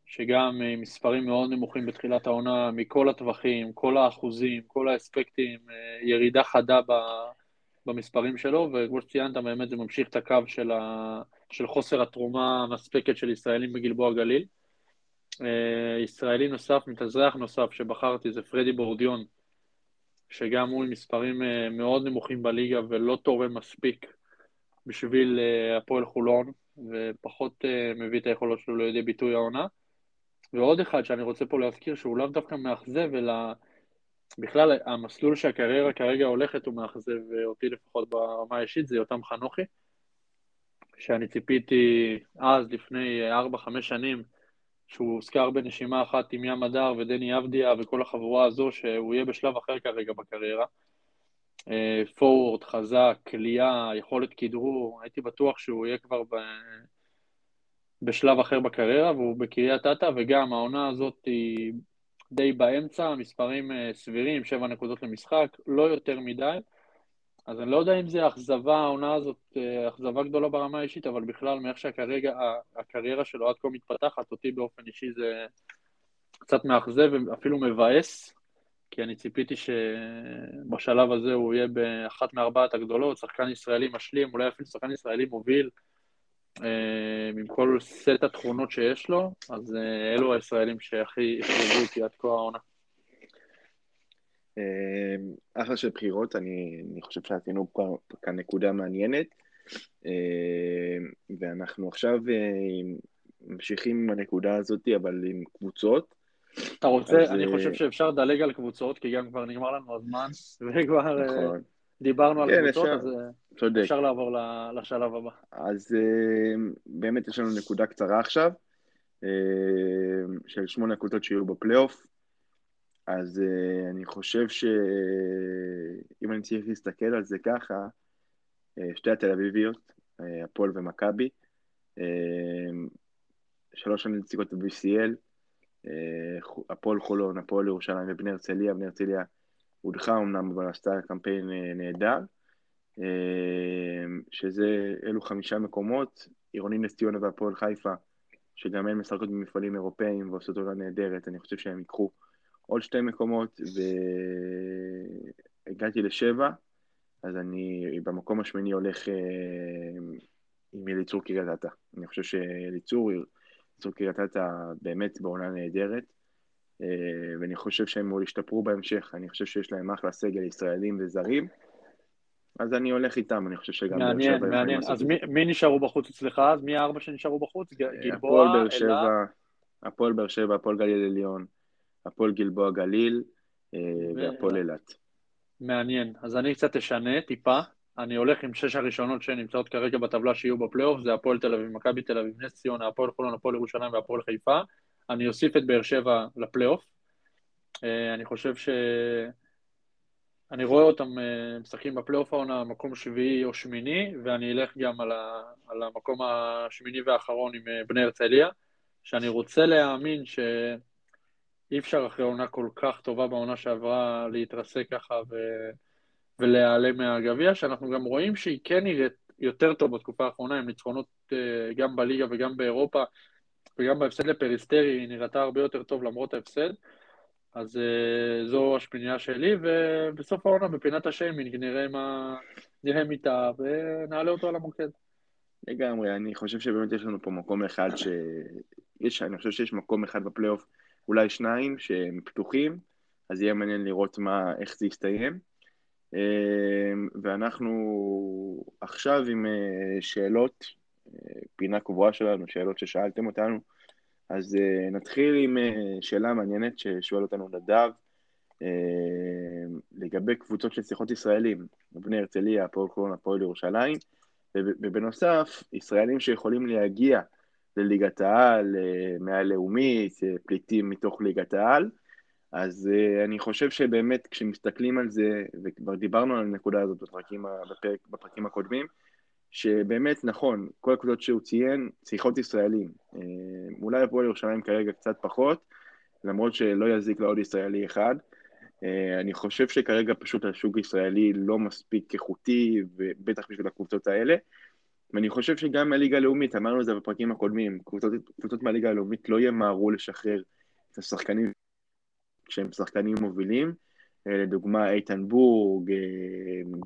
שגם עם מספרים מאוד נמוכים בתחילת העונה, מכל הטווחים, כל האחוזים, כל האספקטים, אה, ירידה חדה במספרים שלו, וכמו שציינת, באמת זה ממשיך את הקו של, ה... של חוסר התרומה המספקת של ישראלים בגלבוע גליל. אה, ישראלי נוסף, מתאזרח נוסף שבחרתי זה פרדי בורדיון, שגם הוא עם מספרים אה, מאוד נמוכים בליגה ולא תורם מספיק בשביל אה, הפועל חולון, ופחות מביא את היכולות שלו לידי ביטוי העונה. ועוד אחד שאני רוצה פה להזכיר שהוא לאו דווקא מאכזב, אלא בכלל המסלול שהקריירה כרגע הולכת הוא מאכזב אותי לפחות ברמה האישית, זה יותם חנוכי, שאני ציפיתי אז, לפני 4-5 שנים, שהוא הוזכר בנשימה אחת עם ים הדר ודני אבדיה וכל החבורה הזו, שהוא יהיה בשלב אחר כרגע בקריירה. פורוורד, חזק, כליאה, יכולת כדרור, הייתי בטוח שהוא יהיה כבר ב... בשלב אחר בקריירה, והוא בקריית אתא, וגם העונה הזאת היא די באמצע, מספרים אה, סבירים, שבע נקודות למשחק, לא יותר מדי. אז אני לא יודע אם זה אכזבה, העונה הזאת, אה, אכזבה גדולה ברמה האישית, אבל בכלל, מאיך שהקריירה הקריירה שלו עד כה מתפתחת, אותי באופן אישי זה קצת מאכזב ואפילו מבאס, כי אני ציפיתי שבשלב הזה הוא יהיה באחת מארבעת הגדולות, שחקן ישראלי משלים, אולי אפילו שחקן ישראלי מוביל, אה, עם כל סט התכונות שיש לו, אז אה, אלו הישראלים שהכי הכרזו אותי עד כה העונה. אמ, אחלה של בחירות, אני, אני חושב שעשינו כאן נקודה מעניינת, ואנחנו עכשיו אה, ממשיכים עם הנקודה הזאת, אבל עם קבוצות. אתה רוצה, אז, אני אה, חושב שאפשר לדלג על קבוצות, כי גם כבר נגמר לנו הזמן, [LAUGHS] וכבר אה, נכון. דיברנו על כן, קבוצות, אפשר, אז צודק. אפשר לעבור לשלב הבא. אז באמת יש לנו נקודה קצרה עכשיו, של שמונה קבוצות שיהיו בפלייאוף. אז אני חושב שאם אני צריך להסתכל על זה ככה, שתי התל אביביות, הפועל ומכבי, שלוש הנציגות ב-BCL, הפועל חולון, הפועל ירושלים ובני הרצליה, בני הרצליה הודחה אמנם, אבל עשתה קמפיין uh, נהדר, uh, שזה, אלו חמישה מקומות, עירוני נס ציונה והפועל חיפה, שגם הן משחקות במפעלים אירופאיים ועושות עולה נהדרת, אני חושב שהם ייקחו עוד שתי מקומות, והגעתי לשבע, אז אני במקום השמיני הולך אה, עם אליצור קריית אתא. אני חושב שאליצור, קריית אתא באמת בעונה נהדרת, אה, ואני חושב שהם ישתפרו בהמשך. אני חושב שיש להם אחלה סגל ישראלים וזרים. אז אני הולך איתם, אני חושב שגם... מעניין, מעניין. אז מי, מי נשארו בחוץ אצלך? אז מי הארבע שנשארו בחוץ? גלבוע, אלעד? הפועל באר שבע, הפועל גליל עליון, הפועל גלבוע גליל אה, והפועל אילת. מעניין. אז אני קצת אשנה טיפה. אני הולך עם שש הראשונות שנמצאות כרגע בטבלה שיהיו בפלייאוף, זה הפועל תל אביב, מכבי תל אביב, נס ציונה, הפועל חולון, הפועל ירושלים והפועל חיפה. אני אוסיף את באר שבע לפלייאוף. אה, אני חושב ש... אני רואה אותם אה, משחקים בפלייאוף העונה, מקום שביעי או שמיני, ואני אלך גם על, ה... על המקום השמיני והאחרון עם בני הרצליה, שאני רוצה להאמין ש... אי אפשר אחרי עונה כל כך טובה בעונה שעברה להתרסק ככה ו... ולהיעלם מהגביע, שאנחנו גם רואים שהיא כן נראית יותר טוב בתקופה האחרונה, עם ניצחונות אה, גם בליגה וגם באירופה, וגם בהפסד לפריסטרי היא נראתה הרבה יותר טוב למרות ההפסד. אז uh, זו השמינייה שלי, ובסוף העונה בפינת השיימינג נראה מה... נראה מיטה ונעלה אותו על המוקד. לגמרי, אני חושב שבאמת יש לנו פה מקום אחד ש... יש, אני חושב שיש מקום אחד בפלייאוף, אולי שניים, שהם פתוחים, אז יהיה מעניין לראות מה, איך זה יסתיים. אמ, ואנחנו עכשיו עם אה, שאלות, אה, פינה קבועה שלנו, שאלות ששאלתם אותנו. אז uh, נתחיל עם שאלה מעניינת ששואל אותנו נדב, לגבי קבוצות של שיחות ישראלים, בני הרצליה, הפועל קורונה, הפועל ירושלים, ובנוסף, ישראלים שיכולים להגיע לליגת העל, מהלאומית, פליטים מתוך ליגת העל, אז uh, אני חושב שבאמת כשמסתכלים על זה, וכבר דיברנו על הנקודה הזאת בפרקים, בפרק, בפרקים הקודמים, שבאמת נכון, כל הקבוצות שהוא ציין, שיחות ישראלים. אה, אולי הפועל ירושלים כרגע קצת פחות, למרות שלא יזיק לעוד ישראלי אחד. אה, אני חושב שכרגע פשוט השוק הישראלי לא מספיק איכותי, ובטח בשביל הקבוצות האלה. ואני חושב שגם מהליגה הלאומית, אמרנו את זה בפרקים הקודמים, קבוצות, קבוצות מהליגה הלאומית לא ימהרו לשחרר את השחקנים שהם שחקנים מובילים. אה, לדוגמה איתן בורג, אה,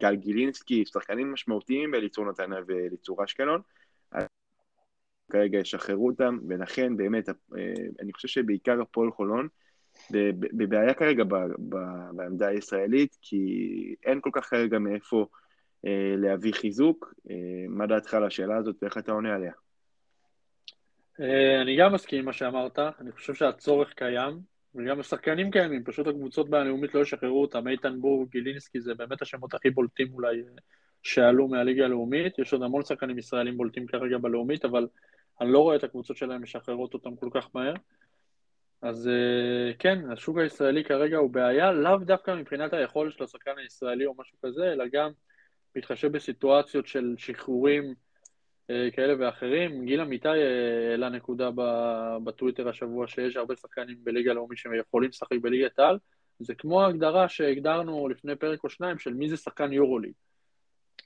גל גילינסקי, שחקנים משמעותיים באליצור נתניה ואליצור אשקלון. כרגע ישחררו אותם, ולכן באמת, אה, אני חושב שבעיקר הפועל חולון בבעיה כרגע בעמדה הישראלית, כי אין כל כך כרגע מאיפה להביא חיזוק. מה דעתך על השאלה הזאת ואיך אתה עונה עליה? אני גם מסכים עם מה שאמרת, אני חושב שהצורך קיים, וגם השחקנים קיימים, פשוט הקבוצות בלאומית לא ישחררו אותם, איתן בור, גילינסקי, זה באמת השמות הכי בולטים אולי שעלו מהליגה הלאומית, יש עוד המון שחקנים ישראלים בולטים כרגע בלאומית, אבל אני לא רואה את הקבוצות שלהם משחררות אותם כל כך מהר. אז אה, כן, השוק הישראלי כרגע הוא בעיה, לאו דווקא מבחינת היכולת של השחקן הישראלי או משהו כזה, אלא גם מתחשב בסיטואציות של שחרורים אה, כאלה ואחרים. גיל אמיתי אה, העלה נקודה בטוויטר השבוע שיש הרבה שחקנים בליגה הלאומית שיכולים לשחק בליגת העל. זה כמו ההגדרה שהגדרנו לפני פרק או שניים של מי זה שחקן יורוליג.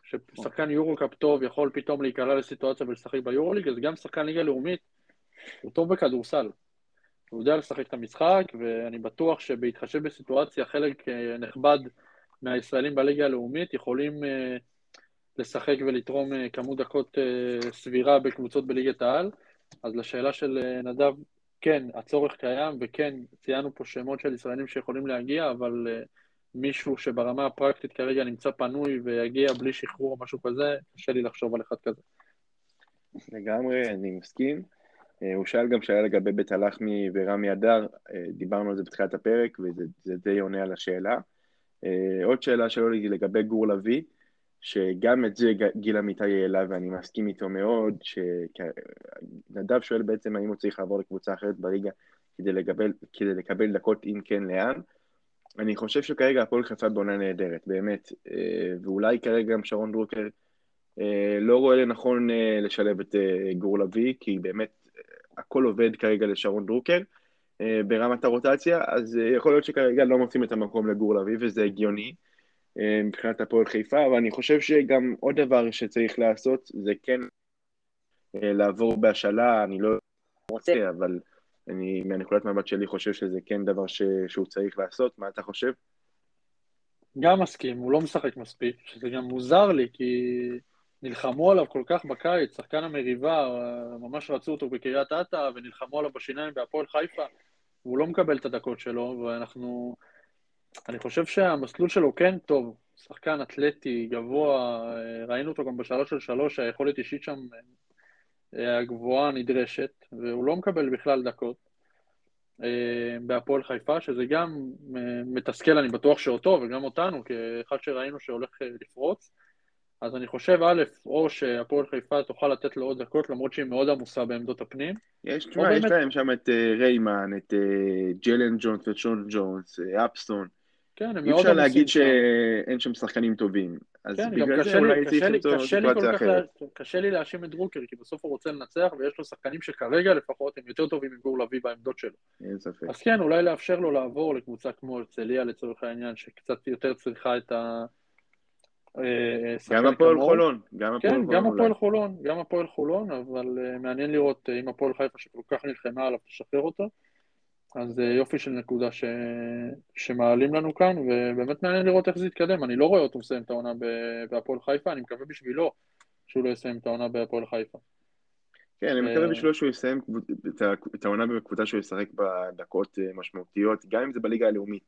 ששחקן יורו-קאפ טוב יכול פתאום להיקלע לסיטואציה ולשחק ביורוליג, אז גם שחקן ליגה לאומית הוא טוב בכדורסל. הוא יודע לשחק את המשחק, ואני בטוח שבהתחשב בסיטואציה, חלק אה, נכבד מהישראלים בליגה הלאומית יכולים לשחק ולתרום אה, כמות דקות אה, סבירה בקבוצות בליגת העל. אז לשאלה של אה, נדב, כן, הצורך קיים, וכן, ציינו פה שמות של ישראלים שיכולים להגיע, אבל מישהו שברמה הפרקטית כרגע נמצא פנוי ויגיע בלי שחרור או משהו כזה, קשה לי לחשוב על אחד כזה. לגמרי, אני מסכים. הוא שאל גם שאלה לגבי בית הלחמי ורמי אדר, דיברנו על זה בתחילת הפרק, וזה די עונה על השאלה. עוד שאלה שלו לגבי גור לביא, שגם את זה גיל אמיתי העלה ואני מסכים איתו מאוד, שנדב שואל בעצם האם הוא צריך לעבור לקבוצה אחרת בליגה כדי לקבל, כדי לקבל דקות אם כן לאן. אני חושב שכרגע הפועל חיפה בעונה נהדרת, באמת, אה, ואולי כרגע גם שרון דרוקר אה, לא רואה לנכון אה, לשלב את גור לביא, כי באמת הכל עובד כרגע לשרון דרוקר ברמת הרוטציה, אז יכול להיות שכרגע לא מוצאים את המקום לגור לביא וזה הגיוני. אה, מבחינת הפועל חיפה, אבל אני חושב שגם עוד דבר שצריך לעשות זה כן אה, לעבור בהשאלה, אני לא רוצה, אבל אני מהנקודת מבט שלי חושב שזה כן דבר ש... שהוא צריך לעשות, מה אתה חושב? גם מסכים, הוא לא משחק מספיק, שזה גם מוזר לי, כי נלחמו עליו כל כך בקיץ, שחקן המריבה, ממש רצו אותו בקריית אתא, ונלחמו עליו בשיניים בהפועל חיפה, והוא לא מקבל את הדקות שלו, ואנחנו... אני חושב שהמסלול שלו כן טוב, שחקן אתלטי, גבוה, ראינו אותו גם בשלוש של שלוש, היכולת אישית שם אה, הגבוהה נדרשת, והוא לא מקבל בכלל דקות אה, בהפועל חיפה, שזה גם אה, מתסכל, אני בטוח שאותו וגם אותנו, כאחד שראינו שהולך לפרוץ. אז אני חושב, א', או שהפועל חיפה תוכל לתת לו עוד דקות, למרות שהיא מאוד עמוסה בעמדות הפנים. יש, תשמע, באמת... יש להם שם את ריימן, את ג'לן ג'ונס ואת שון ג'ונס, אפסטון. כן, הם מאוד... אי אפשר להגיד שאין שם שחקנים טובים. אז כן, בגלל זה אולי צריך למצוא סיטואציה אחרת. קשה לי להאשים את דרוקר, כי בסוף הוא רוצה לנצח, ויש לו שחקנים שכרגע לפחות הם יותר טובים מגור לביא בעמדות שלו. אין ספק. אז כן, אולי לאפשר לו לעבור לקבוצה כמו הרצליה לצורך העניין, שקצת יותר צריכה את, ה... גם הפועל חולון, גם הפועל כן, חולון. גם הפועל חולון, גם הפועל חולון, אבל מעניין לראות אם הפועל חיפה שכל כך נלחמה עליו תשחרר אותו. אז יופי של נקודה ש... שמעלים לנו כאן, ובאמת מעניין לראות איך זה יתקדם. אני לא רואה אותו מסיים את העונה בהפועל חיפה, אני מקווה בשבילו שהוא לא יסיים את העונה בהפועל חיפה. כן, אני מקווה אה, בשבילו שהוא יסיים את העונה בקבוצה שהוא ישחק בדקות אה, משמעותיות, גם אם זה בליגה הלאומית,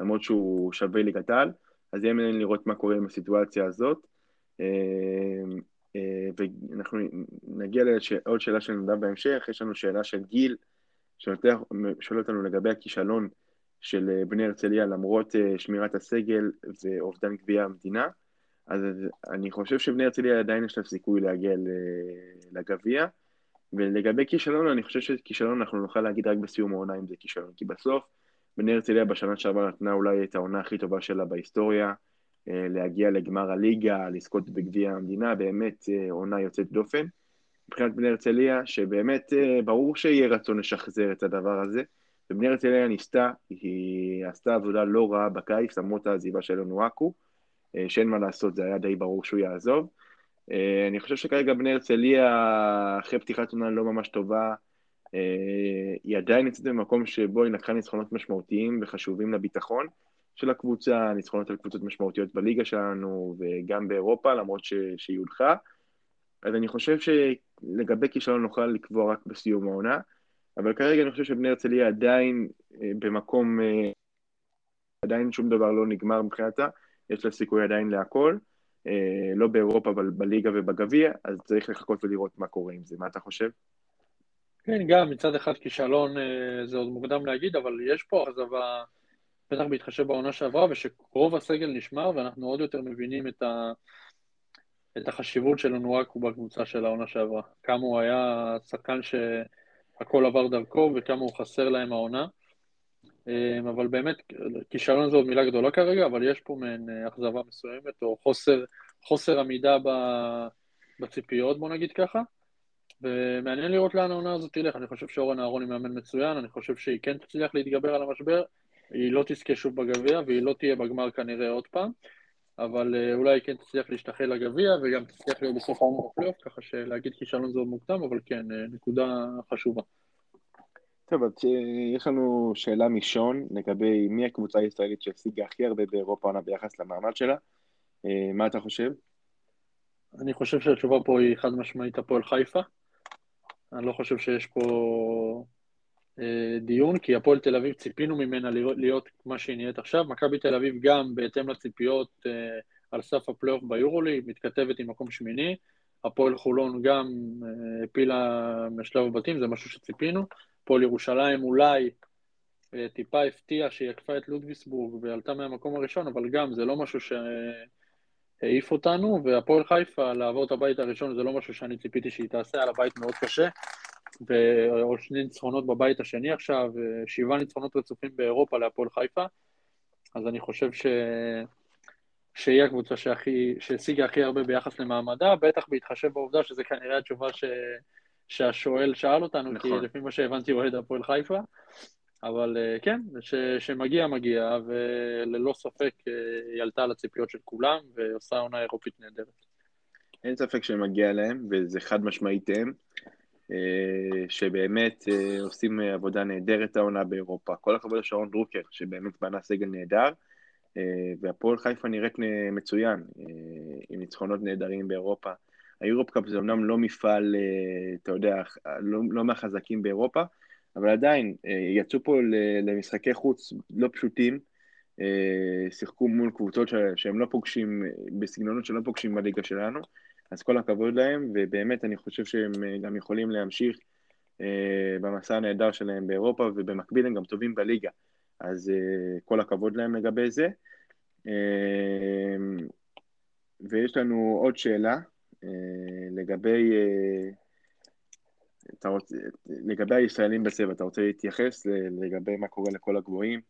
למרות שהוא שווה ליגת העל, אז יהיה מעניין לראות מה קורה עם הסיטואציה הזאת. אה, ואנחנו נגיע לעוד שאלה של נדב בהמשך, יש לנו שאלה של גיל, שואל אותנו לגבי הכישלון של בני הרצליה למרות שמירת הסגל ואובדן גביע המדינה. אז אני חושב שבני הרצליה עדיין יש לה סיכוי להגיע לגביע. ולגבי כישלון, אני חושב שכישלון אנחנו נוכל להגיד רק בסיום העונה אם זה כישלון, כי בסוף בני הרצליה בשנה שעברה נתנה אולי את העונה הכי טובה שלה בהיסטוריה, אה, להגיע לגמר הליגה, לזכות בגביע המדינה, באמת אה, עונה יוצאת דופן. מבחינת בני הרצליה, שבאמת אה, ברור שיהיה רצון לשחזר את הדבר הזה, ובני הרצליה ניסתה, היא עשתה עבודה לא רעה בקיץ, למרות העזיבה של אונואקו, שאין מה לעשות, זה היה די ברור שהוא יעזוב. אה, אני חושב שכרגע בני הרצליה, אחרי פתיחת עונה לא ממש טובה, אה, היא עדיין נמצאת במקום שבו היא לקחה ניצחונות משמעותיים וחשובים לביטחון של הקבוצה, ניצחונות על קבוצות משמעותיות בליגה שלנו וגם באירופה, למרות שהיא הודחה. אז אני חושב שלגבי כישלון נוכל לקבוע רק בסיום העונה, אבל כרגע אני חושב שבני הרצליה עדיין אה, במקום, עדיין שום דבר לא נגמר מבחינתה, יש לה סיכוי עדיין להכל. אה, לא באירופה, אבל בליגה ובגביע, אז צריך לחכות ולראות מה קורה עם זה. מה אתה חושב? כן, גם מצד אחד כישלון אה, זה עוד מוקדם להגיד, אבל יש פה אכזבה, בטח בהתחשב בעונה שעברה, ושרוב הסגל נשמר, ואנחנו עוד יותר מבינים את, ה... את החשיבות של אנואקו בקבוצה של העונה שעברה. כמה הוא היה שחקן שהכל עבר דרכו, וכמה הוא חסר להם העונה. אה, אבל באמת, כישלון זו מילה גדולה כרגע, אבל יש פה מעין אה, אכזבה מסוימת, או חוסר, חוסר עמידה בציפיות, בוא נגיד ככה. ומעניין לראות לאן העונה הזאת תלך. אני חושב שאורן אהרוני מאמן מצוין, אני חושב שהיא כן תצליח להתגבר על המשבר, היא לא תזכה שוב בגביע, והיא לא תהיה בגמר כנראה עוד פעם, אבל אה, אולי כן תצליח להשתחל לגביע, וגם תצליח להיות בסוף העונה בפלייאוף, ככה שלהגיד כישלון זה עוד מוקדם, אבל כן, נקודה חשובה. טוב, אז אה, יש לנו שאלה משון לגבי מי הקבוצה הישראלית שהשיגה הכי הרבה באירופה עונה ביחס למעמד שלה. אה, מה אתה חושב? אני חושב שהתשובה פה היא חד משמעית הפועל חיפה. אני לא חושב שיש פה אה, דיון, כי הפועל תל אביב ציפינו ממנה להיות מה שהיא נהיית עכשיו. מכבי תל אביב גם בהתאם לציפיות אה, על סף הפלייאוף ביורולי, מתכתבת עם מקום שמיני. הפועל חולון גם אה, העפילה משלב הבתים, זה משהו שציפינו. הפועל ירושלים אולי אה, טיפה הפתיע שהיא עקפה את לודוויסבורג ועלתה מהמקום הראשון, אבל גם זה לא משהו שהעיף אותנו, והפועל חיפה, לעבור את הבית הראשון זה לא משהו שאני ציפיתי שהיא תעשה, על הבית מאוד קשה, ועוד שני ניצחונות בבית השני עכשיו, שבעה ניצחונות רצופים באירופה להפועל חיפה, אז אני חושב ש... שהיא הקבוצה שהכי, שהשיגה הכי הרבה ביחס למעמדה, בטח בהתחשב בעובדה שזה כנראה התשובה ש... שהשואל שאל אותנו, נכון. כי לפי מה שהבנתי הוא אוהד הפועל חיפה, אבל אה, כן, ש, שמגיע מגיע, וללא ספק אה, היא עלתה על הציפיות של כולם, ועושה עונה אירופית נהדרת. אין ספק שמגיע להם, וזה חד משמעית הם, שבאמת עושים עבודה נהדרת העונה באירופה. כל הכבוד לשרון דרוקר, שבאמת בנה סגל נהדר, והפועל חיפה נראית מצוין, עם ניצחונות נהדרים באירופה. היורופ קאפ זה אמנם לא מפעל, אה, אתה יודע, לא, לא מהחזקים באירופה, אבל עדיין, אה, יצאו פה למשחקי חוץ לא פשוטים, אה, שיחקו מול קבוצות שהם לא פוגשים, בסגנונות שלא פוגשים בליגה שלנו, אז כל הכבוד להם, ובאמת אני חושב שהם גם יכולים להמשיך במסע הנהדר שלהם באירופה, ובמקביל הם גם טובים בליגה, אז כל הכבוד להם לגבי זה. ויש לנו עוד שאלה, אה, לגבי, אה, אתה רוצה, לגבי הישראלים בצבע, אתה רוצה להתייחס לגבי מה קורה לכל הגבוהים?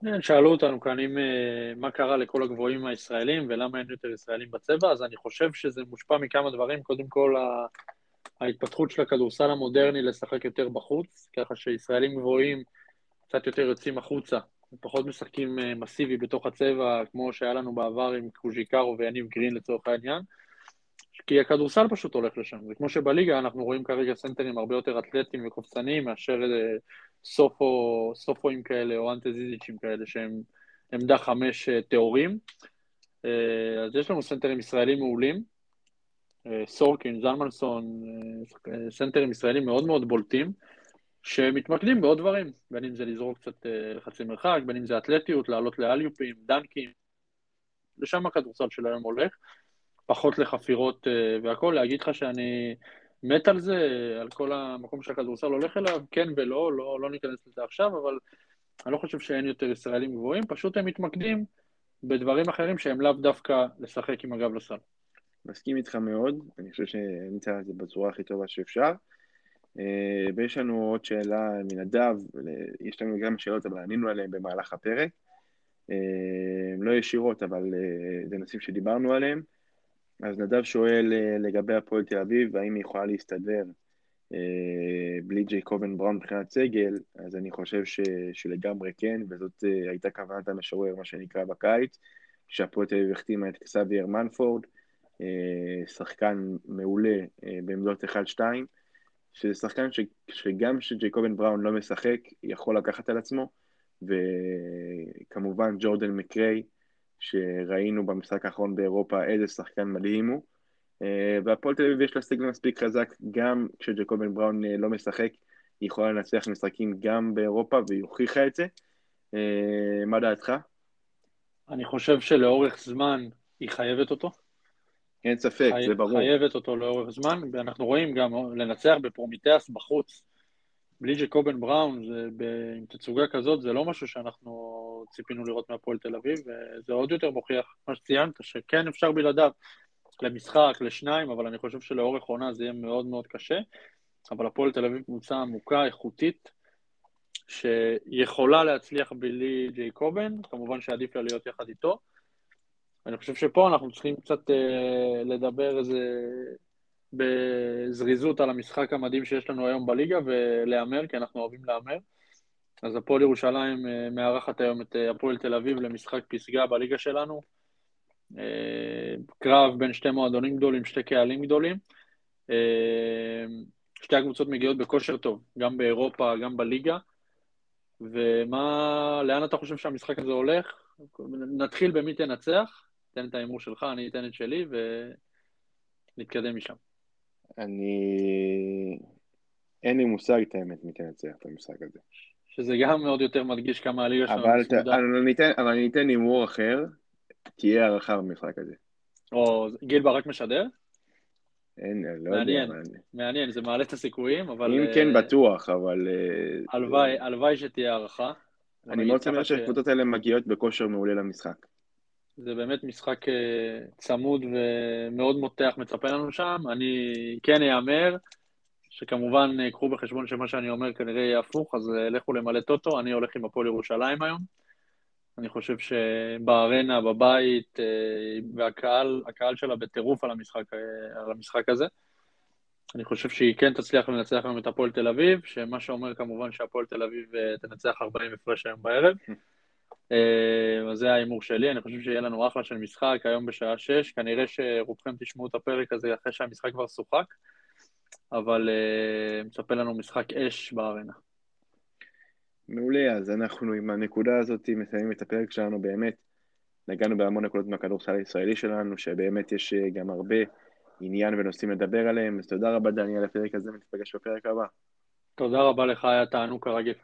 כן, שאלו אותנו כאן אם, אה, מה קרה לכל הגבוהים הישראלים ולמה אין יותר ישראלים בצבע, אז אני חושב שזה מושפע מכמה דברים. קודם כל, ההתפתחות של הכדורסל המודרני לשחק יותר בחוץ, ככה שישראלים גבוהים קצת יותר יוצאים החוצה פחות משחקים מסיבי בתוך הצבע, כמו שהיה לנו בעבר עם קוז'יקרו ויניב גרין לצורך העניין. כי הכדורסל פשוט הולך לשם. זה כמו שבליגה אנחנו רואים כרגע סנטרים הרבה יותר אתלטיים וקופצניים מאשר אה, סופו, סופואים כאלה או אנטזיזיצ'ים כאלה שהם עמדה חמש אה, טהורים. אה, אז יש לנו סנטרים ישראלים מעולים. סורקין, זלמנסון, סנטרים ישראלים מאוד מאוד בולטים, שמתמקדים בעוד דברים, בין אם זה לזרוק קצת לחצי מרחק, בין אם זה אתלטיות, לעלות לאליופים, דנקים, לשם הכדורסל של היום הולך. פחות לחפירות אה, והכול, להגיד לך שאני מת על זה, על כל המקום שהכדורסל הולך אליו, כן ולא, לא, לא ניכנס לזה עכשיו, אבל אני לא חושב שאין יותר ישראלים גבוהים, פשוט הם מתמקדים בדברים אחרים שהם לאו דווקא לשחק עם הגב לסל. מסכים איתך מאוד, אני חושב שנמצא את זה בצורה הכי טובה שאפשר. אה, ויש לנו עוד שאלה מנדב, יש לנו גם שאלות, אבל ענינו עליהן במהלך הפרק. אה, לא ישירות, אבל זה נושאים שדיברנו עליהם. אז נדב שואל אה, לגבי הפועל תל אביב, האם היא יכולה להסתדר אה, בלי ג'ייקובן בראון מבחינת סגל, אז אני חושב ש, שלגמרי כן, וזאת אה, הייתה כוונת המשורר, מה שנקרא, בקיץ, כשהפועל תל אביב החתימה את קסבייר מנפורד, שחקן מעולה בעמדות 1-2, שזה שחקן ש, שגם כשג'ייקובן בראון לא משחק, יכול לקחת על עצמו, וכמובן ג'ורדן מקריי, שראינו במשחק האחרון באירופה איזה שחקן מדהים הוא. אה, והפועל תל אביב יש לה סגל מספיק חזק, גם כשג'קובן בראון אה, לא משחק, היא יכולה לנצח משחקים גם באירופה, והיא הוכיחה את זה. אה, מה דעתך? אני חושב שלאורך זמן היא חייבת אותו. אין ספק, חי... זה ברור. חייבת אותו לאורך זמן, ואנחנו רואים גם לנצח בפרומיטאס בחוץ, בלי ג'קובן בראון, זה, ב, עם תצוגה כזאת, זה לא משהו שאנחנו ציפינו לראות מהפועל תל אביב, וזה עוד יותר מוכיח, מה שציינת, שכן אפשר בלעדיו למשחק, לשניים, אבל אני חושב שלאורך עונה זה יהיה מאוד מאוד קשה. אבל הפועל תל אביב קבוצה עמוקה, איכותית, שיכולה להצליח בלי ג'ייקובן, כמובן שעדיף לה להיות יחד איתו. אני חושב שפה אנחנו צריכים קצת אה, לדבר איזה בזריזות על המשחק המדהים שיש לנו היום בליגה ולהמר, כי אנחנו אוהבים להמר. אז הפועל ירושלים אה, מארחת היום את אה, הפועל תל אביב למשחק פסגה בליגה שלנו. אה, קרב בין שתי מועדונים גדולים, שתי קהלים גדולים. שתי הקבוצות מגיעות בכושר טוב, גם באירופה, גם בליגה. ומה, לאן אתה חושב שהמשחק הזה הולך? נתחיל במי תנצח, תן את ההימור שלך, אני אתן את שלי ונתקדם משם. אני... אין לי מושג את האמת מי תנצח את המשחק הזה. שזה גם מאוד יותר מדגיש כמה הליגה שלנו ת... אבל אני אתן הימור אחר, תהיה הערכה במשחק הזה. או גיל ברק משדר? אין, לא מעניין, יודע. מעניין, מעניין, זה מעלה את הסיכויים, אבל... אם כן, אה, בטוח, אבל... אה, הלוואי, הלוואי שתהיה הערכה. אני מאוד שמח שהקבוצות האלה מגיעות בכושר מעולה למשחק. זה באמת משחק אה, צמוד ומאוד מותח מצפה לנו שם. אני כן אאמר, שכמובן אה, קחו בחשבון שמה שאני אומר כנראה יהיה הפוך, אז אה, לכו למלא טוטו, אני הולך עם הפועל ירושלים היום. אני חושב שבארנה, בבית, והקהל, הקהל שלה בטירוף על המשחק, על המשחק הזה. אני חושב שהיא כן תצליח לנצח היום את הפועל תל אביב, שמה שאומר כמובן שהפועל תל אביב תנצח 40 הפרש היום בערב. אה, אז זה ההימור שלי, אני חושב שיהיה לנו אחלה של משחק היום בשעה שש, כנראה שרובכם תשמעו את הפרק הזה אחרי שהמשחק כבר שוחק, אבל uh, מצפה לנו משחק אש בארנה. מעולה, אז אנחנו עם הנקודה הזאת מסיימים את הפרק שלנו באמת. נגענו בהמון נקודות מהכדורסל הישראלי שלנו, שבאמת יש אה, גם הרבה עניין ונושאים לדבר עליהם, אז תודה רבה דניאל לפרק הזה, ונתפגש בפרק הבא. תודה רבה לך, היה תענוג כרגיל.